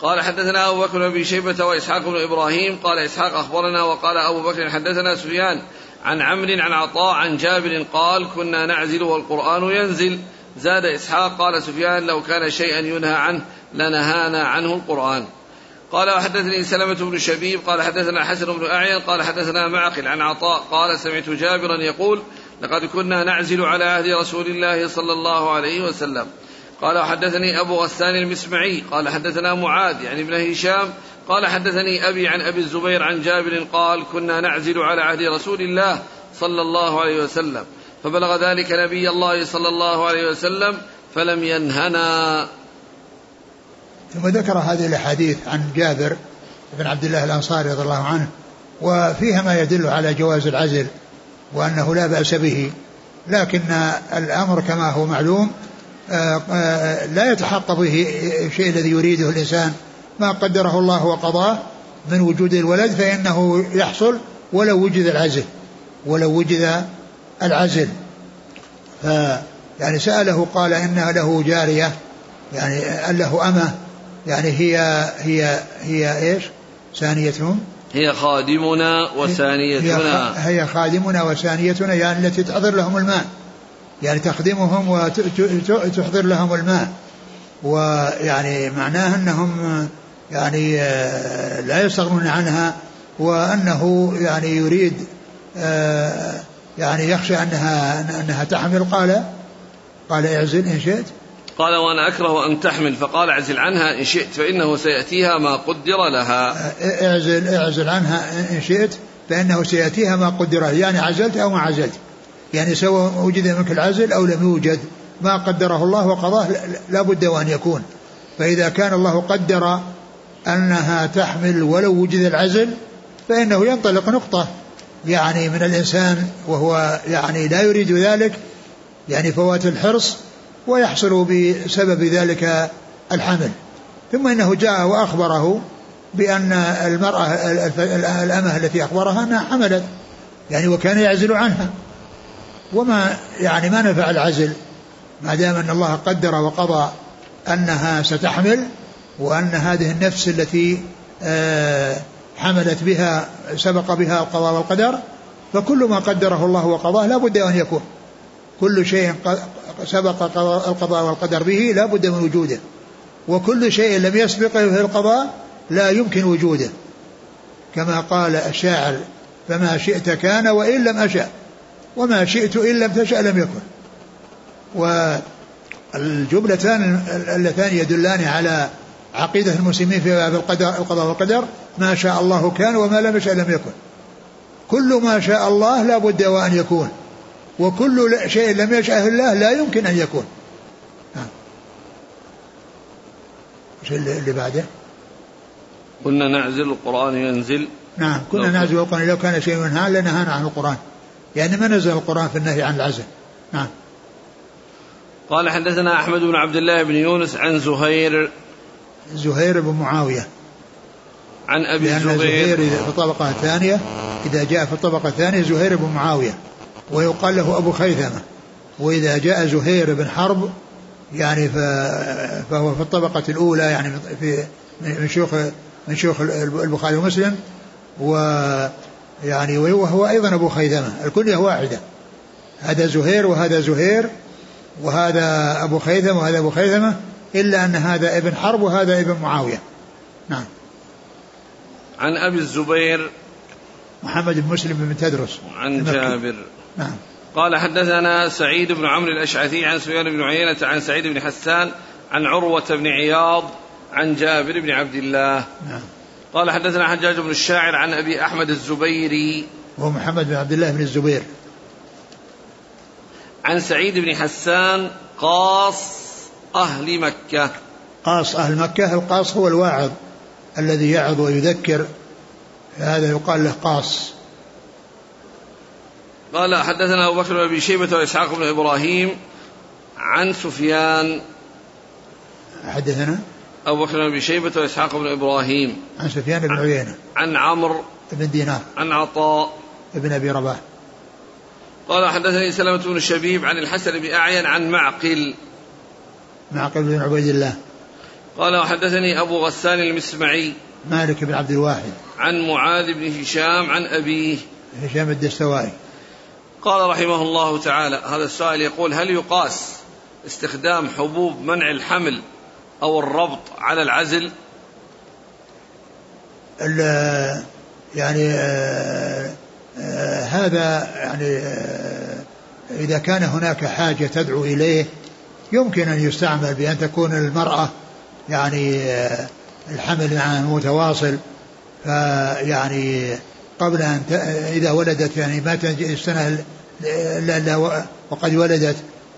قال حدثنا أبو بكر بن شيبة وإسحاق بن إبراهيم. قال إسحاق أخبرنا وقال أبو بكر حدثنا سفيان عن عمرو عن عطاء عن جابر قال كنا نعزل والقرآن ينزل. زاد إسحاق قال سفيان لو كان شيئا ينهى عنه لنهانا عنه القرآن. قال وحدثني سلمة بن شبيب. قال حدثنا حسن بن أعين. قال حدثنا معقل عن عطاء. قال سمعت جابرا يقول لقد كنا نعزل على عهد رسول الله صلى الله عليه وسلم. قال حدثني أبو غسان المسمعي قال حدثنا معاذ يعني ابن هشام قال حدثني أبي عن أبي الزبير عن جابر قال كنا نعزل على عهد رسول الله صلى الله عليه وسلم فبلغ ذلك نبي الله صلى الله عليه وسلم فلم ينهنا.
ثم ذكر هذه الأحاديث عن جابر بن عبد الله الأنصاري رضي الله عنه وفيها ما يدل على جواز العزل وأنه لا بأس به لكن الأمر كما هو معلوم لا يتحقق به الشيء الذي يريده الإنسان. ما قدره الله وقضاه من وجود الولد فإنه يحصل ولو وجد العزل ولو وجد العزل. ف يعني سأله قال إن له جارية يعني له أمة يعني هي هي هي إيش؟ ثانيتهم.
هي خادمنا وثانيتنا.
هي, هي خادمنا وثانيتنا يعني التي تحضر لهم الماء يعني تخدمهم وتحضر لهم الماء. ويعني معناه أنهم يعني آه، لا يستغنون عنها وأنه يعني يريد آه، يعني يخشى أنها أنها تحمل. قال قال اعزل إن شئت.
قال وأنا أكره أن تحمل. فقال اعزل عنها إن شئت فإنه سيأتيها ما قدر لها.
اعزل اعزل عنها إن شئت فإنه سيأتيها ما قدر لها. يعني عزلت أو ما عزلت. يعني سواء وجد منك العزل أو لم يوجد. ما قدره الله وقضاه لا بد وأن يكون. فإذا كان الله قدر أنها تحمل ولو وجد العزل فإنه ينطلق نقطة. يعني من الإنسان وهو يعني لا يريد ذلك يعني فوات الحرص ويحصل بسبب ذلك الحمل. ثم إنه جاء وأخبره بأن المرأة الأمة التي أخبرها أنها حملت يعني وكان يعزل عنها. وما يعني ما نفع العزل ما دام أن الله قدر وقضى أنها ستحمل وأن هذه النفس التي آه، حملت بها سبق بها القضاء والقدر فكل ما قدره الله وقضاه لا بد أن يكون. كل شيء سبق القضاء والقدر به لا بد من وجوده. وكل شيء لم يسبقه في القضاء لا يمكن وجوده. كما قال الشاعر فما شئت كان وإن لم أشأ. وما شئت إن لم تشأ لم يكن. والجملتان اللتان يدلان على عقيدة المسلمين في باب القدر القضاء والقدر ما شاء الله كان وما لم يشاء لم يكن. كل ما شاء الله لا بد وأن يكون وكل شيء لم يشاء الله لا يمكن أن يكون. إيش اللي بعده؟
كنا نعزل القرآن ينزل.
نعم كنا نعزل القرآن لو كان شيء منها لنهانا عن القرآن. يعني ما نزل القرآن في النهي عن العزل. نعم.
قال حدثنا أحمد بن عبد الله بن يونس عن زهير.
زهير بن معاوية.
عن أبي الزبير.
زهير في الطبقة الثانية إذا جاء في الطبقة الثانية زهير بن معاوية. ويقال له أبو خيثمة. وإذا جاء زهير بن حرب يعني فهو في الطبقة الأولى يعني في من شيوخ من شيوخ البخاري ومسلم. و يعني وهو أيضا أبو خيثمة. الكنية واحدة. هذا زهير وهذا زهير وهذا أبو خيثمة وهذا أبو خيثمة إلا أن هذا ابن حرب وهذا ابن معاوية. نعم.
عن أبي الزبير.
محمد بن مسلم بن تدرس.
عن جابر.
نعم.
قال حدثنا سعيد بن عمرو الأشعثي عن سفيان بن عيينة عن سعيد بن حسان عن عروة بن عياض عن جابر بن عبد الله.
نعم.
قال حدثنا حجاج بن الشاعر عن أبي أحمد الزبيري.
وهو محمد بن عبد الله بن الزبير.
عن سعيد بن حسان قاص أهل مكة.
قاص أهل مكة القاص هو الواعظ الذي يعظ ويذكر. هذا يقال له قاص.
قال حدثنا أبو بكر بن أبي شيبة وإسحاق بن إبراهيم. عن سفيان.
حدثنا؟
أبو بكر بن شيبة وإسحاق بن إبراهيم.
عن سفيان بن عيينة.
عن عمرو
بن دينار.
عن عطاء.
بن أبي رباح.
قال حدثني سلمة بن الشبيب عن الحسن بن أعين عن معقل.
معقل بن عبيد الله.
قال وحدثني أبو غسان المسمعي.
مالك بن عبد الواحد.
عن معاذ بن هشام عن أبيه.
هشام الدستوائي.
قال رحمه الله تعالى هذا السؤال يقول هل يقاس استخدام حبوب منع الحمل أو الربط على العزل؟
يعني آه آه هذا يعني آه إذا كان هناك حاجة تدعو إليه يمكن أن يستعمل بأن تكون المرأة يعني آه، الحمل معها متواصل فيعني قبل أن إذا ولدت يعني ما تنجي السنة إلا وقد ولدت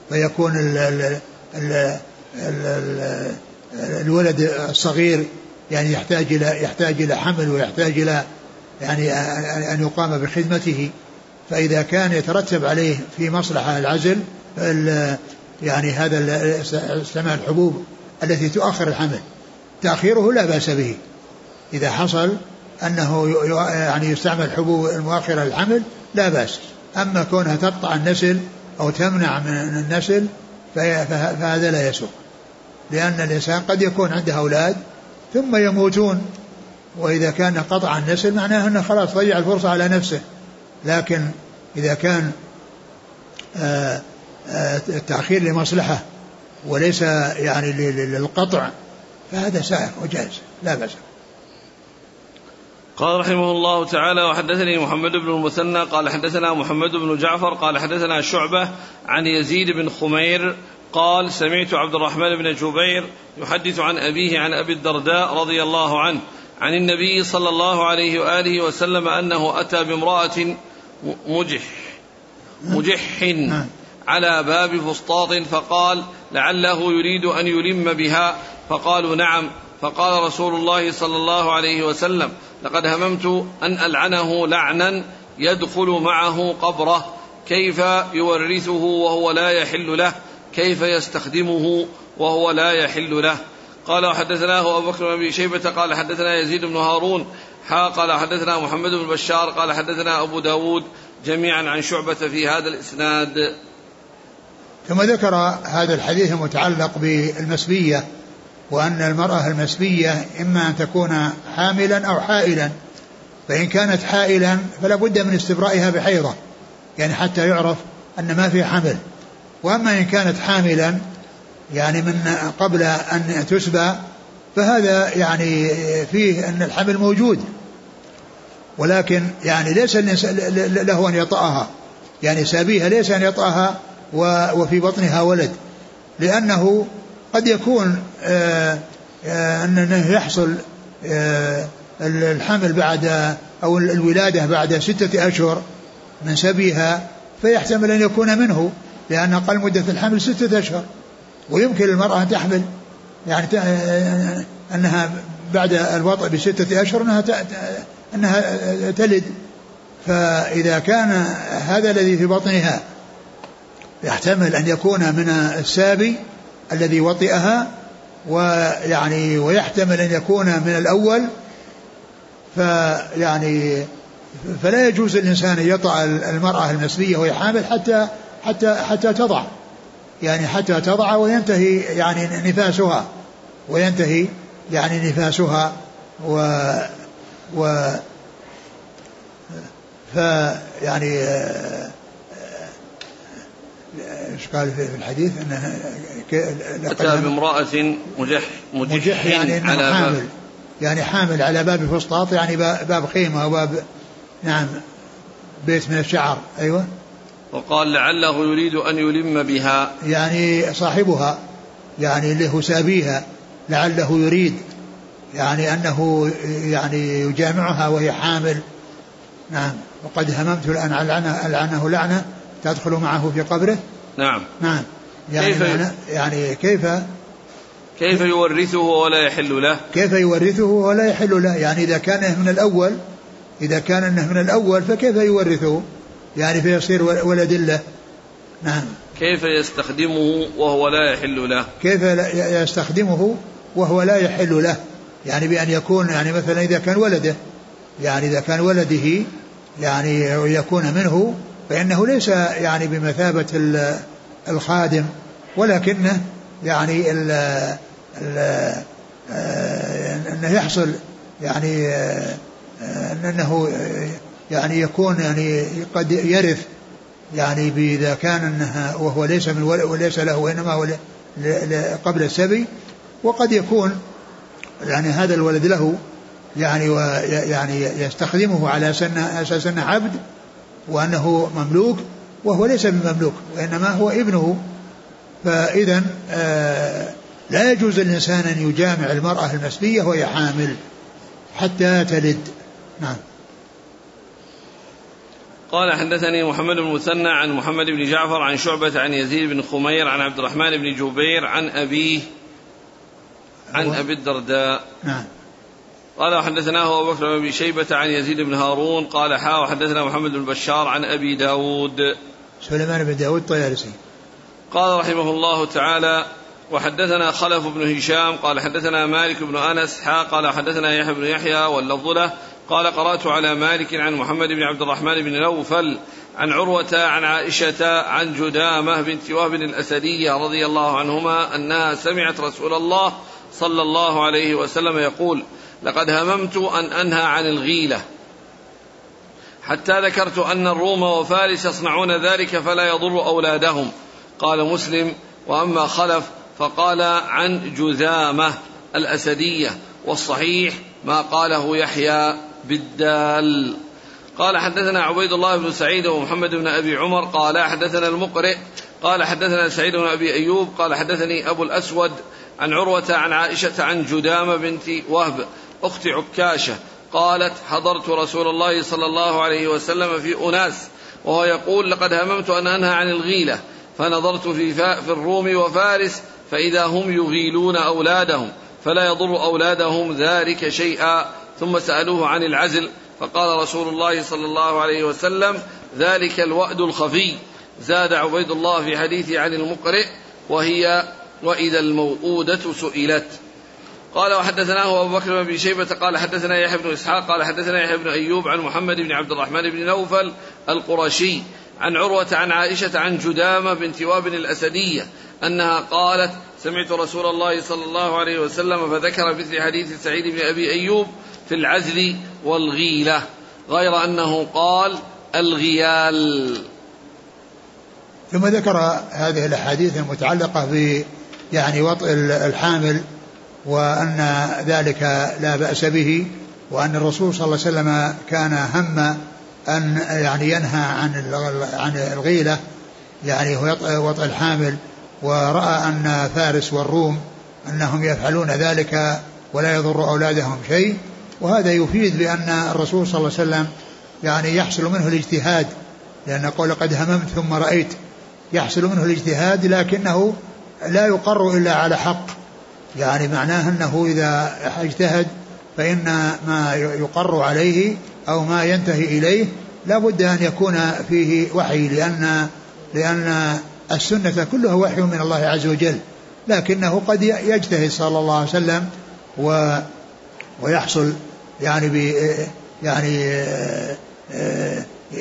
فيكون ال ال ال ال الولد الصغير يعني يحتاج إلى يحتاج إلى حمل ويحتاج إلى يعني أن يقام بخدمته. فإذا كان يترتب عليه في مصلحة العزل يعني هذا استعمال الحبوب التي تؤخر الحمل تأخيره لا بأس به. إذا حصل أنه يعني يستعمل حبوب المؤخرة للحمل لا بأس. أما كونها تقطع النسل أو تمنع من النسل فهذا لا يسوق. لأن الإنسان قد يكون عنده أولاد ثم يموتون وإذا كان قطع النسل معناه أنه خلاص ضيع الفرصة على نفسه. لكن إذا كان آه التأخير لمصلحة وليس يعني للقطع فهذا سائر وجائز لا بأس.
قال رحمه الله تعالى وحدثني محمد بن المثنى قال حدثنا محمد بن جعفر قال حدثنا شعبة عن يزيد بن خمير قال سمعت عبد الرحمن بن جبير يحدث عن أبيه عن أبي الدرداء رضي الله عنه عن النبي صلى الله عليه وآله وسلم أنه أتى بامرأة مجح مجح. على باب فسطاط فقال لعله يريد أن يلم بها فقالوا نعم فقال رسول الله صلى الله عليه وسلم لقد هممت أن ألعنه لعنا يدخل معه قبره كيف يورثه وهو لا يحل له كيف يستخدمه وهو لا يحل له. قال وحدثناه أبو بكر بن أبي شيبة قال حدثنا يزيد بن هارون حا قال حدثنا محمد بن بشار قال حدثنا أبو داود جميعا عن شعبة في هذا الإسناد.
ثم ذكر هذا الحديث المتعلق بالمسبية وأن المرأة المسبية إما أن تكون حاملا أو حائلا فإن كانت حائلا فلا بد من استبرائها بحيضة يعني حتى يعرف أن ما في حمل. وأما إن كانت حاملا يعني من قبل أن تسبى فهذا يعني فيه أن الحمل موجود. ولكن يعني ليس له أن يطأها. يعني سابيها ليس أن يطأها وفي بطنها ولد. لأنه قد يكون آه، آه، أنه يحصل آه، الحمل بعد أو الولادة بعد ستة أشهر من سبيها فيحتمل أن يكون منه. لأن أقل مدة الحمل ستة أشهر ويمكن للمرأة أن تحمل يعني أنها بعد الوضع بستة أشهر أنها أنها تلد. فإذا كان هذا الذي في بطنها يحتمل أن يكون من السابي الذي وطئها ويعني ويحتمل أن يكون من الأول. فيعني فلا يجوز للإنسان أن يطع المرأة المسبية وهي حامل حتى حتى حتى تضع. يعني حتى تضع وينتهي يعني نفاسها. وينتهي يعني نفاسها. و و فيعني إيش قال في الحديث؟ انه
أتى بامرأة مجح مجح,
يعني على حامل. باب يعني حامل على باب فسطاط يعني باب خيمة وباب نعم بيت من الشعر. أيوه.
وقال لعله يريد أن يلم بها.
يعني صاحبها يعني اللي هو سابيها لعله يريد يعني أنه يعني يجامعها وهي حامل. نعم. وقد هممت الآن العنه العنه لعنة تدخل معه في قبره.
نعم.
نعم. يعني كيف يعني كيف؟
كيف يورثه ولا يحل له؟
كيف يورثه ولا يحل له؟ يعني إذا كان من الأول إذا كان أنه من الأول فكيف يورثه؟ يعني فيصير ولد له نعم.
كيف يستخدمه وهو لا يحل له؟
كيف يستخدمه وهو لا يحل له؟ يعني بأن يكون يعني مثلا إذا كان ولده. يعني إذا كان ولده يعني يكون منه فإنه ليس يعني بمثابة الخادم ولكنه يعني ال ال إنه يحصل يعني إنه يعني يكون يعني قد يرث يعني اذا كان أنها وهو ليس من وليس له وإنما هو قبل السبي وقد يكون يعني هذا الولد له يعني ويعني يستخدمه على سن أساس أنه عبد وأنه مملوك وهو ليس بمملوك وإنما هو ابنه. فإذا آه، لا يجوز للإنسان أن يجامع المرأة المسبية وهي حامل حتى تلد. نعم.
قال حدثني محمد بن مثنى عن محمد بن جعفر عن شعبة عن يزيد بن خمير عن عبد الرحمن بن جبير عن أبيه عن أبي الدرداء.
نعم.
قال وحدثناه أبو بكر بن شيبة عن يزيد بن هارون قال حا وحدثنا محمد بن بشار عن أبي داود.
سليمان بن داود طيالسي
قال رحمه الله تعالى وحدثنا خلف بن هشام قال حدثنا مالك بن أنس حا قال حدثنا يحيى بن يحيى واللفظ له قال قرأت على مالك عن محمد بن عبد الرحمن بن نوفل عن عروة عن عائشة عن جدامة بنت وهب الأسدية رضي الله عنهما أنها سمعت رسول الله صلى الله عليه وسلم يقول لقد هممت أن أنهى عن الغيلة. حتى ذكرت أن الروم وفارس يصنعون ذلك فلا يضر أولادهم. قال مسلم وأما خلف فقال عن جذامة الأسدية والصحيح ما قاله يحيى بالدال. قال حدثنا عبيد الله بن سعيد ومحمد بن أبي عمر. قال حدثنا المقرئ. قال حدثنا سعيد بن أبي أيوب. قال حدثني أبو الأسود عن عروة عن عائشة عن جدامة بنت وهب أخت عكاشة قالت حضرت رسول الله صلى الله عليه وسلم في أناس وهو يقول لقد هممت أن أنهى عن الغيلة فنظرت في, في الروم وفارس فإذا هم يغيلون أولادهم فلا يضر أولادهم ذلك شيئا. ثم سألوه عن العزل فقال رسول الله صلى الله عليه وسلم ذلك الوأد الخفي. زاد عبيد الله في حديثه عن المقرئ وهي وإذا الموءودة سئلت. قال وحدثناه أبو بكر بن شيبة. قال حدثنا يحيى بن إسحاق. قال حدثنا يحيى بن أيوب عن محمد بن عبد الرحمن بن نوفل القرشي عن عروة عن عائشة عن جدامة بنت واب الأسدية أنها قالت سمعت رسول الله صلى الله عليه وسلم فذكر مثل حديث سعيد بن أبي أيوب في العزل والغيلة غير أنه قال الغيال.
ثم ذكر هذه الأحاديث المتعلقة ب يعني وطء الحامل وأن ذلك لا بأس به وأن الرسول صلى الله عليه وسلم كان هم أن يعني ينهى عن عن الغيلة يعني وطء الحامل ورأى أن فارس والروم أنهم يفعلون ذلك ولا يضر أولادهم شيء. وهذا يفيد بأن الرسول صلى الله عليه وسلم يعني يحصل منه الاجتهاد لأن قول قد هممت ثم رأيت يحصل منه الاجتهاد لكنه لا يقر إلا على حق. يعني معناه أنه إذا اجتهد فإن ما يقر عليه أو ما ينتهي إليه لا بد أن يكون فيه وحي لأن لأن السنة كلها وحي من الله عز وجل لكنه قد يجتهد صلى الله عليه وسلم و ويحصل يعني ب يعني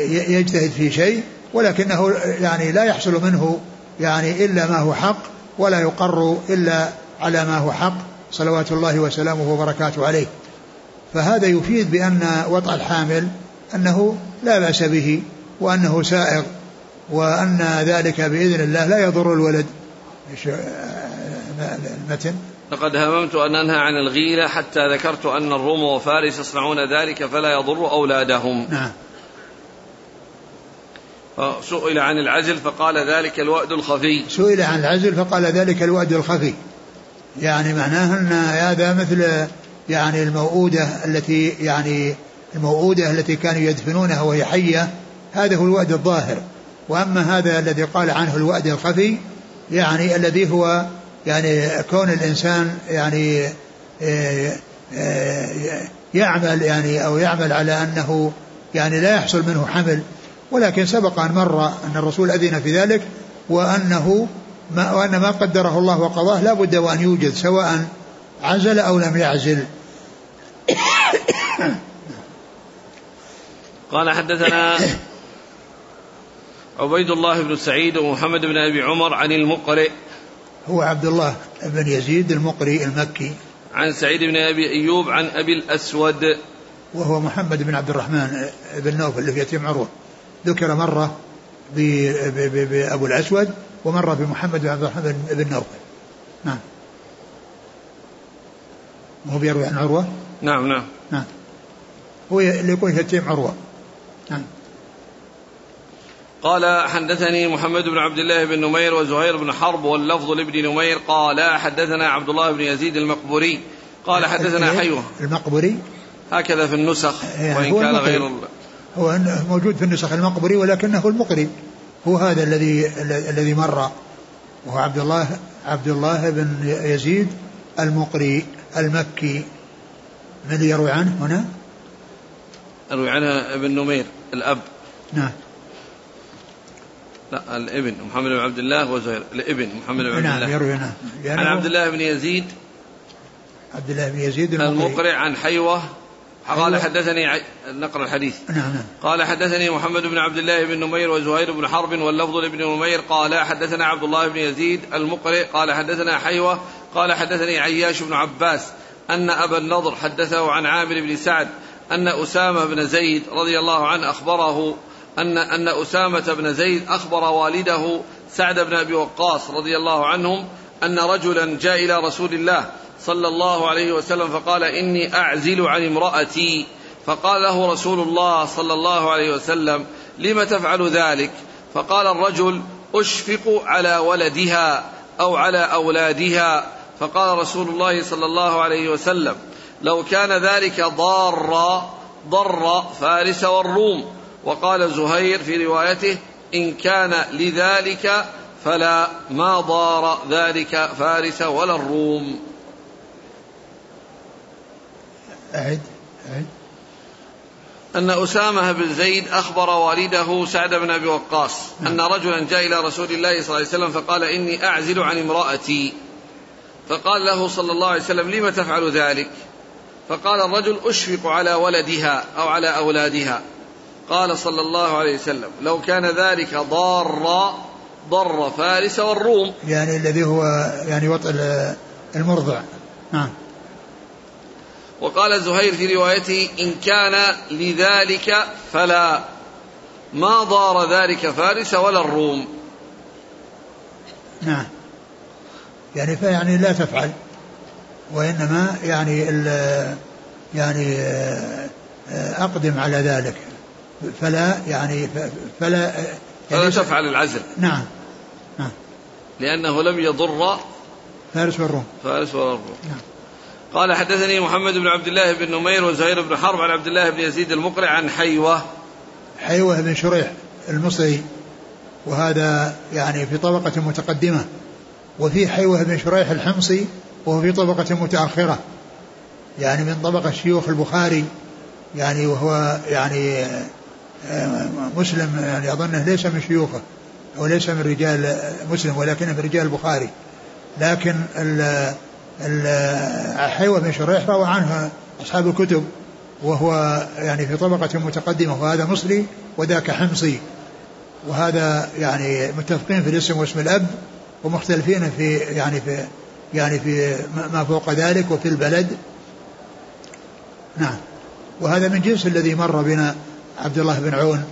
يجتهد في شيء ولكنه يعني لا يحصل منه يعني إلا ما هو حق ولا يقر إلا على ما هو حق صلوات الله وسلامه وبركاته عليه. فهذا يفيد بأن وطأ الحامل أنه لا بأس به وأنه سائغ وأن ذلك بإذن الله لا يضر الولد.
المتن. لقد هممت أن أنهى عن الغيلة حتى ذكرت أن الروم وفارس يصنعون ذلك فلا يضر أولادهم.
نعم.
فسئل عن العزل فقال ذلك الوأد الخفي.
سئل عن العزل فقال ذلك الوأد الخفي. يعني معناه أن هذا مثل يعني الموؤودة التي يعني الموؤودة التي كانوا يدفنونها وهي حية هذا هو الوأد الظاهر. وأما هذا الذي قال عنه الوأد الخفي يعني الذي هو يعني كون الإنسان يعني آه، آه، يعمل يعني أو يعمل على أنه يعني لا يحصل منه حمل ولكن سبق أن مر أن الرسول أذن في ذلك وأنه ما وأن ما قدره الله وقضاه لا بد وأن يوجد سواء عزل أو لم يعزل. <coughs>
قال حدثنا عبيد الله بن سعيد ومحمد بن أبي عمر عن المقرئ
هو عبد الله بن يزيد المقري المكي.
عن سعيد بن أبي أيوب عن أبي الأسود.
وهو محمد بن عبد الرحمن بن نوفل اللي في يتيم عروه ذكر مرة بأبو الأسود ومرة بمحمد بن عبد الرحمن بن نوفل. نعم. وهو بيروي عن عروة؟
نعم نعم.
نعم. هو اللي يقول يتيم عروه نعم.
قال حدثني محمد بن عبد الله بن نمير وزهير بن حرب واللفظ لابن نمير قال حدثنا عبد الله بن يزيد المقبوري قال حدثنا حيوة.
المقبري
هكذا في النسخ يعني وإن كان غير
هو موجود في النسخ المقبري ولكنه المقري. هو هذا الذي الذي مر. وهو عبد الله عبد الله بن يزيد المقري المكي. من يروي عنه هنا؟
يروي عنه ابن نمير الأب.
نعم.
لا الابن محمد بن عبد الله وزهير الابن محمد بن عبد الله.
نعم يروي نعم
عن عبد الله بن يزيد.
عبد الله بن يزيد
المقرئ, المقرئ عن حيوة. قال حدثني ع... نقرأ الحديث.
نعم نعم.
قال حدثني محمد بن عبد الله بن نمير وزهير بن حرب واللفظ لابن نمير. قال حدثنا عبد الله بن يزيد المقرئ. قال حدثنا حيوة. قال حدثني عياش بن عباس أن أبا النضر حدثه عن عامر بن سعد أن أسامة بن زيد رضي الله عنه أخبره أن أن أسامة بن زيد أخبر والده سعد بن أبي وقاص رضي الله عنهم أن رجلا جاء إلى رسول الله صلى الله عليه وسلم فقال إني أعزل عن امرأتي. فقال له رسول الله صلى الله عليه وسلم لم تفعل ذلك؟ فقال الرجل أشفق على ولدها أو على أولادها. فقال رسول الله صلى الله عليه وسلم لو كان ذلك ضارا ضر فارس والروم. وقال زهير في روايته إن كان لذلك فلا ما ضار ذلك فارس ولا الروم.
أعد أعد.
أن أسامة بن زيد أخبر والده سعد بن أبي وقاص أن رجلا جاء إلى رسول الله صلى الله عليه وسلم فقال إني أعزل عن امرأتي. فقال له صلى الله عليه وسلم لم تفعل ذلك؟ فقال الرجل أشفق على ولدها أو على أولادها. قال صلى الله عليه وسلم لو كان ذلك ضارا ضر فارس والروم.
يعني الذي هو يعني وطء المرضع. نعم
وقال زهير في روايته إن كان لذلك فلا ما ضار ذلك فارس ولا الروم.
نعم يعني فيعني لا تفعل وإنما يعني يعني أقدم على ذلك. فلا يعني فلا يعني
فلا تفعل العزل.
نعم. نعم.
لأنه لم يضر
فارس والروم.
فارس والروم.
نعم.
قال حدثني محمد بن عبد الله بن نمير وزهير بن حرب عن عبد الله بن يزيد المقرع عن حيوة.
حيوة بن شريح المصري. وهذا يعني في طبقة متقدمة. وفي حيوة بن شريح الحمصي. وهو في طبقة متأخرة. يعني من طبقة شيوخ البخاري. يعني وهو يعني مسلم يعني أظنه ليس من شيوخه أو ليس من رجال مسلم ولكنه من رجال البخاري. لكن حيوة بن شريح روى عنها أصحاب الكتب وهو يعني في طبقة متقدمة وهذا مصري وذاك حمصي. وهذا يعني متفقين في الاسم واسم الأب ومختلفين في يعني في يعني في ما فوق ذلك وفي البلد. نعم. وهذا من جنس الذي مر بنا عبد الله بن عون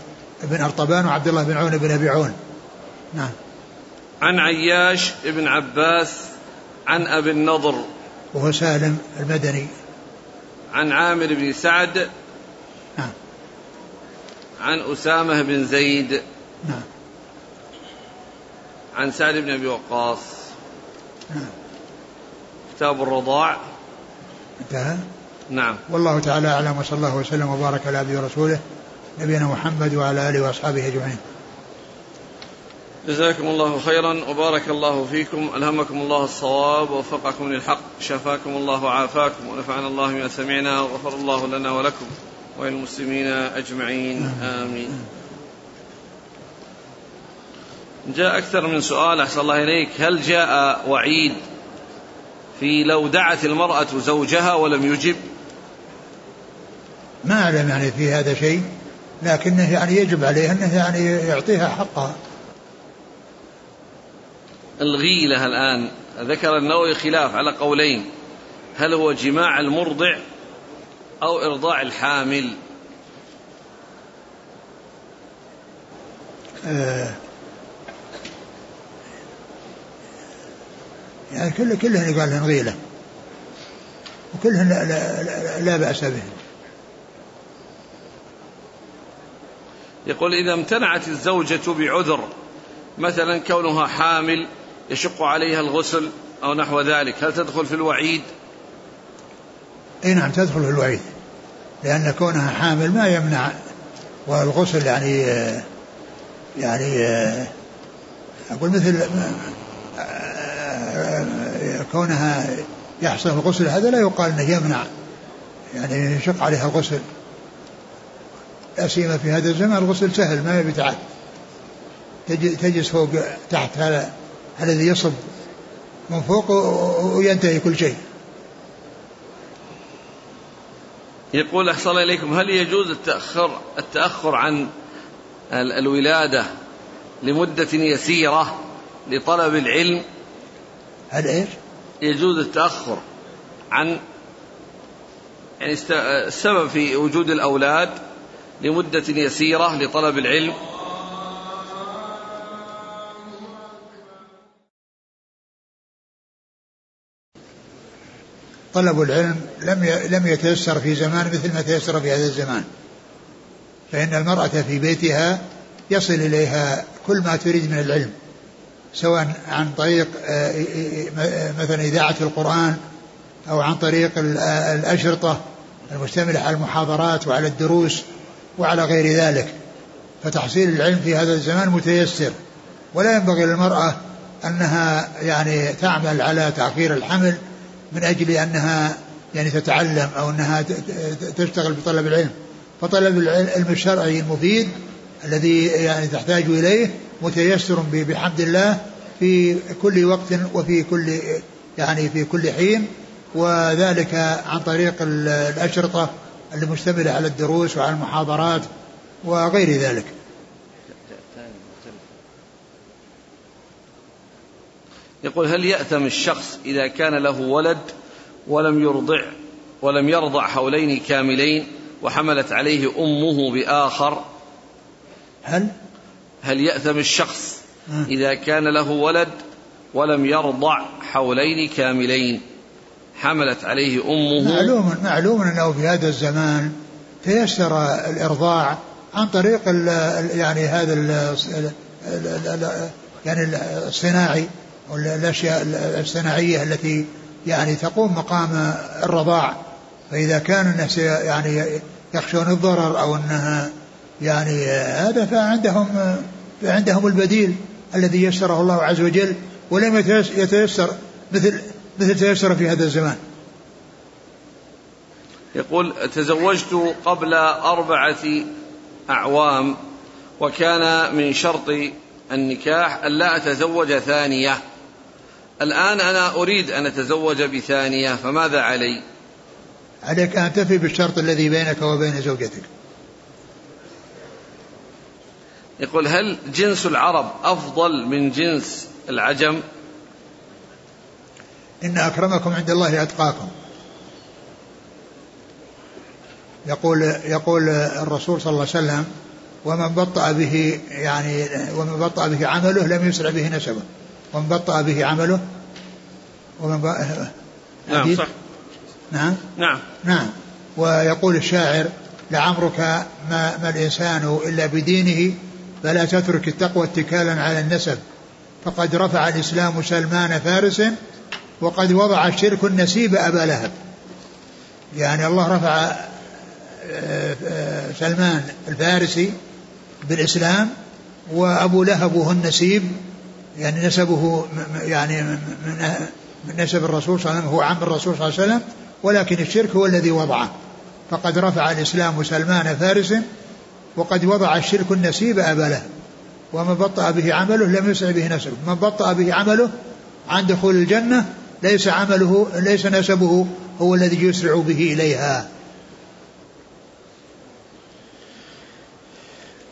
بن أرطبان وعبد الله بن عون بن أبي عون. نعم.
عن عياش بن عباس عن أبي النضر.
وهو سالم المدني.
عن عامر بن سعد.
نعم.
عن أسامة بن زيد.
نعم.
عن سعد بن أبي وقاص.
نعم.
كتاب الرضاع.
انتهى؟
نعم.
والله تعالى أعلم وصلى الله وسلم وبارك على عبده ورسوله. نبينا محمد وعلى آله وأصحابه أجمعين.
جزاكم الله خيرا وبارك الله فيكم. ألهمكم الله الصواب ووفقكم للحق. شفاكم الله وعافاكم. ونفعنا الله بما سمعنا وغفر الله لنا ولكم وللمسلمين أجمعين. آمين. جاء أكثر من سؤال. أحسن الله إليك. هل جاء وعيد في لو دعت المرأة زوجها ولم يجب؟
ما أعلم يعني في هذا شيء. لكنه يعني يجب عليه أنه يعني يعطيها حقها.
الغيلة الآن. ذكر النووي خلاف على قولين. هل هو جماع المرضع أو إرضاع الحامل؟
آه يعني كل كلهن يقال لهن غيلة. وكلهن لا, لا, لا, لا بأس به.
يقول إذا امتنعت الزوجة بعذر مثلا كونها حامل يشق عليها الغسل أو نحو ذلك هل تدخل في الوعيد؟
إي نعم تدخل في الوعيد لأن كونها حامل ما يمنع والغسل يعني يعني أقول مثل كونها يحصل الغسل هذا لا يقال إنه يمنع يعني يشق عليها الغسل. لا سيما في هذا الزمان الغسل سهل ما يبي تعب تجلس فوق تحت هذا الذي يصب من فوق وينتهي كل شيء.
يقول أحسن إليكم هل يجوز التأخر التأخر عن الولادة لمدة يسيرة لطلب العلم؟
هل إيش؟
يجوز التأخر عن يعني السبب في وجود الأولاد لمدة يسيرة لطلب العلم
طلب العلم لم لم يتيسر في زمان مثل ما تيسر في هذا الزمان. فإن المرأة في بيتها يصل إليها كل ما تريد من العلم سواء عن طريق آه، مثلا إذاعة القرآن أو عن طريق آه، الأشرطة المشتملة على المحاضرات وعلى الدروس وعلى غير ذلك. فتحصيل العلم في هذا الزمان متيسر. ولا ينبغي للمرأة أنها يعني تعمل على تأخير الحمل من أجل أنها يعني تتعلم أو أنها تشتغل بطلب العلم. فطلب العلم الشرعي المفيد الذي يعني تحتاج إليه متيسر بحمد الله في كل وقت وفي كل يعني في كل حين. وذلك عن طريق الأشرطة المشتملة على الدروس وعلى المحاضرات وغير ذلك.
يقول هل يأثم الشخص إذا كان له ولد ولم يرضع ولم يرضع حولين كاملين وحملت عليه أمه بآخر؟
هل؟
هل يأثم الشخص إذا كان له ولد ولم يرضع حولين كاملين؟ حملت عليه أمه.
معلوم معلوم أنه في هذا الزمان تيسر الإرضاع عن طريق ال يعني هذا ال يعني الصناعي والأشياء الصناعية التي يعني تقوم مقام الرضاع. فإذا كان الناس يعني يخشون الضرر أو أنها يعني هذا فعندهم فعندهم البديل الذي يسره الله عز وجل ولم يتيسر مثل مثل تيسر في هذا الزمان.
يقول تزوجت قبل أربعة أعوام وكان من شرط النكاح ألا أتزوج ثانية. الآن أنا أريد أن أتزوج بثانية فماذا علي؟
عليك أن تفي بالشرط الذي بينك وبين زوجتك.
يقول هل جنس العرب أفضل من جنس العجم؟
إن أكرمكم عند الله أتقاكم. يقول يقول الرسول صلى الله عليه وسلم ومن بطأ به يعني ومن بطأ به عمله لم يسرع به نسبه. ومن بطأ به عمله؟ ومن
نعم صح.
نعم.
نعم.
نعم. ويقول الشاعر لعمرك ما, ما الإنسان إلا بدينه فلا تترك التقوى اتكالا على النسب فقد رفع الإسلام سلمان فارس وقد وضع الشرك النسيب أبا لهب. يعني الله رفع آه، آه، سلمان الفارسي بالإسلام وأبو لهب هو النسيب يعني نسبه يعني من نسب الرسول صلى الله عليه وسلم هو عم الرسول صلى الله عليه وسلم ولكن الشرك هو الذي وضعه. فقد رفع الإسلام سلمان فارس وقد وضع الشرك النسيب أبا لهب. ومن بطأ به عمله لم يسع به نسبه. من بطأ به عمله عن دخول الجنة ليس عمله ليس نسبه هو الذي يسرع به إليها.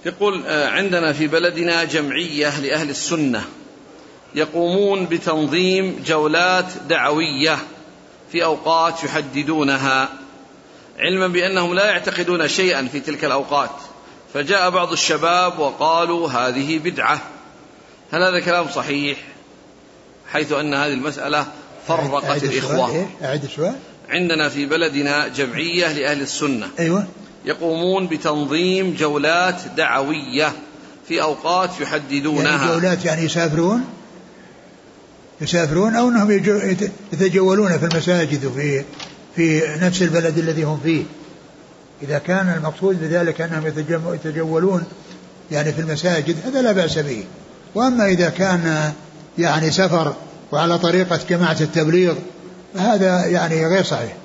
يقول آه، عندنا في بلدنا جمعية لأهل السنة يقومون بتنظيم جولات دعوية في أوقات يحددونها علما بأنهم لا يعتقدون شيئا في تلك الأوقات. فجاء بعض الشباب وقالوا هذه بدعة. هل هذا كلام صحيح؟ حيث أن هذه المسألة فرقت الإخوة.
أعد السؤال
عندنا في بلدنا جمعية لأهل السنة.
أيوة.
يقومون بتنظيم جولات دعوية في أوقات يحددونها.
يعني جولات يعني يسافرون؟ يسافرون أو أنهم يتجولون في المساجد وفي في نفس البلد الذي هم فيه. إذا كان المقصود بذلك أنهم يتجولون يعني في المساجد هذا لا بأس به. وأما إذا كان يعني سفر وعلى طريقة جماعة التبليغ فهذا يعني غير صحيح.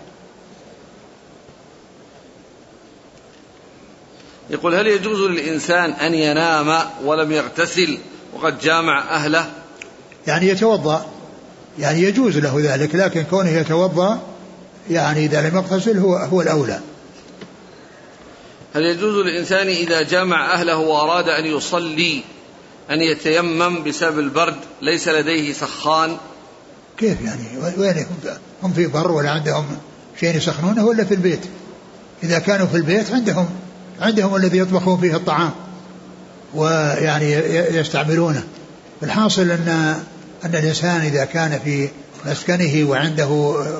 يقول هل يجوز للإنسان أن ينام ولم يغتسل وقد جامع أهله؟
يعني يتوضأ يعني يجوز له ذلك لكن كونه يتوضأ يعني إذا لم يغتسل هو هو الأولى.
هل يجوز للإنسان إذا جامع أهله وأراد أن يصلي أن يتيمم بسبب البرد ليس لديه سخان.
كيف يعني؟ وين هم في بر ولا عندهم شيء يسخنونه ولا في البيت؟ إذا كانوا في البيت عندهم عندهم الذي يطبخون فيه الطعام ويعني يستعملونه. الحاصل أن أن الإنسان إذا كان في مسكنه وعنده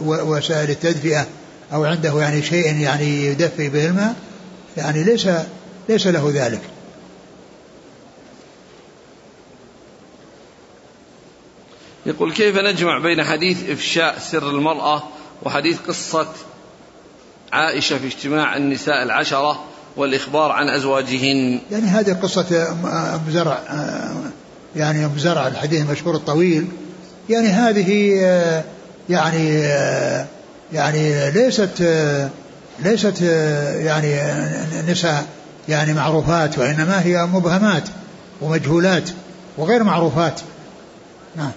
وسائل التدفئة أو عنده يعني شيء يعني يدفئ به الماء يعني ليس ليس له ذلك.
يقول كيف نجمع بين حديث إفشاء سر المرأة وحديث قصة عائشة في اجتماع النساء العشرة والإخبار عن أزواجهن؟
يعني هذه قصة أم زرع يعني أم زرع الحديث المشهور الطويل. يعني هذه يعني يعني ليست ليست يعني نساء يعني معروفات وإنما هي مبهمات ومجهولات وغير معروفات. نعم.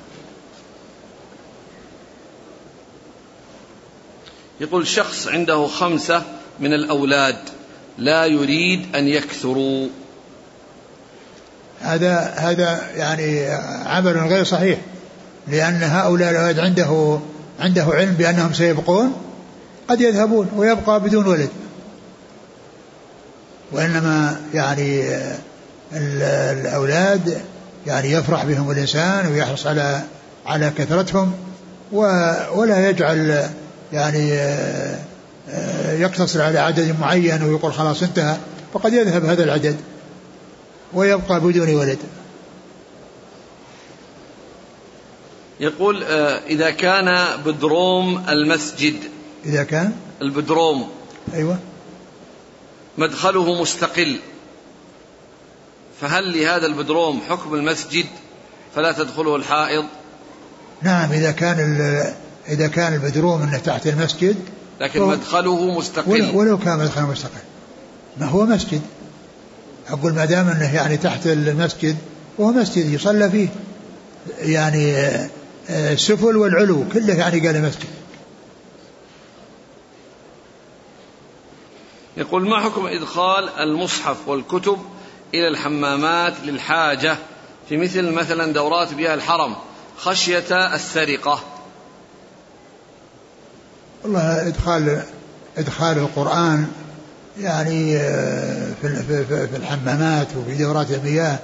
يقول شخص عنده خمسة من الأولاد لا يريد أن يكثروا.
هذا هذا يعني عمل غير صحيح لأن هؤلاء الأولاد عنده عنده علم بأنهم سيبقون قد يذهبون ويبقى بدون ولد. وإنما يعني الأولاد يعني يفرح بهم الإنسان ويحرص على على كثرتهم ولا يجعل يعني يقتصر على عدد معين ويقول خلاص انتهى فقد يذهب هذا العدد ويبقى بدون ولد.
يقول آه، إذا كان بدروم المسجد
إذا كان
البدروم
أيوة.
مدخله مستقل فهل لهذا البدروم حكم المسجد فلا تدخله الحائض؟
نعم إذا كان إذا كان البدروم أنه تحت المسجد
لكن مدخله مستقل.
ولو كان مدخله مستقل. ما هو مسجد. أقول ما دام أنه يعني تحت المسجد وهو مسجد يصلى فيه. يعني السفل والعلو كله يعني قال مسجد.
يقول ما حكم إدخال المصحف والكتب إلى الحمامات للحاجة في مثل مثلا دورات بها الحرم خشية السرقة؟
والله إدخال إدخال القرآن يعني آه، في في الحمامات وفي دورات المياه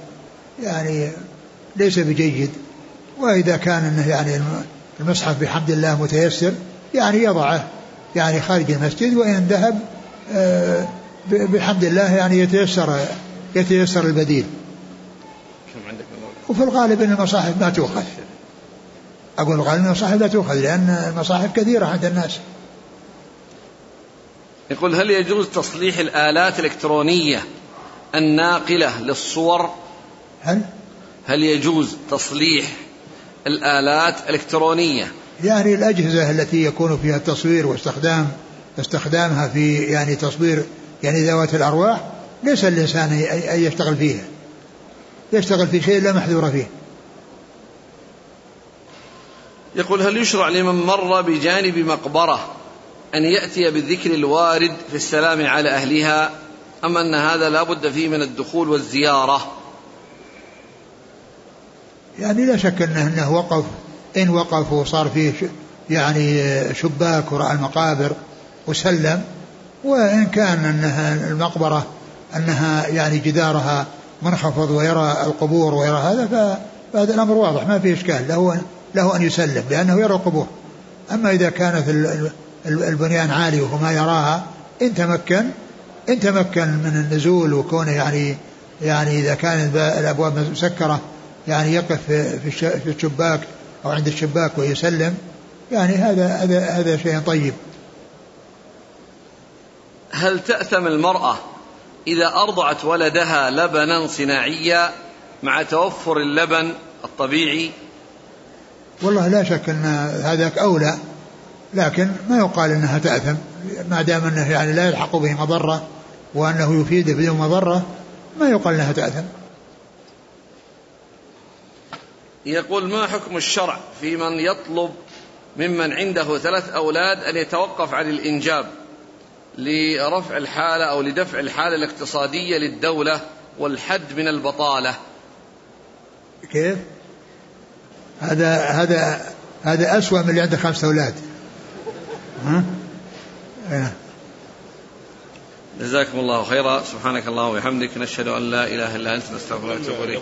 يعني ليس بجيد. وإذا كان أنه يعني المصحف بحمد الله متيسر يعني يضعه يعني خارج المسجد وإن ذهب آه، بحمد الله يعني يتيسر يتيسر البديل. وفي الغالب أن المصاحف ما تؤخذ أقول الغالب أن المصاحف لا تؤخذ لأن المصاحف كثيرة عند الناس.
يقول هل يجوز تصليح الآلات الإلكترونية الناقلة للصور؟
هل؟
هل يجوز تصليح الآلات الإلكترونية؟
يعني الأجهزة التي يكون فيها التصوير واستخدام استخدامها في يعني تصوير يعني ذوات الأرواح ليس الإنسان أن يشتغل فيها. يشتغل في شيء لا محذور فيه.
يقول هل يشرع لمن مر بجانب مقبرة أن يأتي بالذكر الوارد في السلام على أهلها أم أن هذا لا بد فيه من الدخول والزيارة؟
يعني لا شك أنه, إنه وقف. إن وقف وصار فيه يعني شباك وراء المقابر وسلم. وإن كان أنها المقبرة أنها يعني جدارها منخفض ويرى القبور ويرى هذا فهذا الأمر واضح ما فيه إشكال. له له أن يسلم لأنه يرى القبور أما إذا كانت البنيان عالي وهو ما يراها إن تمكن إن تمكن من النزول وكونه يعني يعني إذا كان الأبواب مسكرة يعني يقف في الشباك أو عند الشباك ويسلم يعني هذا هذا هذا شيء طيب.
هل تأثم المرأة إذا أرضعت ولدها لبنا صناعيا مع توفر اللبن الطبيعي؟
والله لا شك أن هذاك أولى لكن ما يقال إنها تأثم ما دام أنه يعني لا يلحق به مضرة وأنه يفيد بدون مضرة ما يقال إنها تأثم.
يقول ما حكم الشرع في من يطلب ممن عنده ثلاث أولاد أن يتوقف عن الإنجاب لرفع الحالة أو لدفع الحالة الاقتصادية للدولة والحد من البطالة.
كيف؟ هذا هذا هذا أسوأ من اللي عنده خمسة أولاد. ها؟
إيه. جزاكم الله خيرا. سبحانك اللهم وبحمدك. نشهد أن لا إله إلا أنت. نستغفرك ونتوب إليك.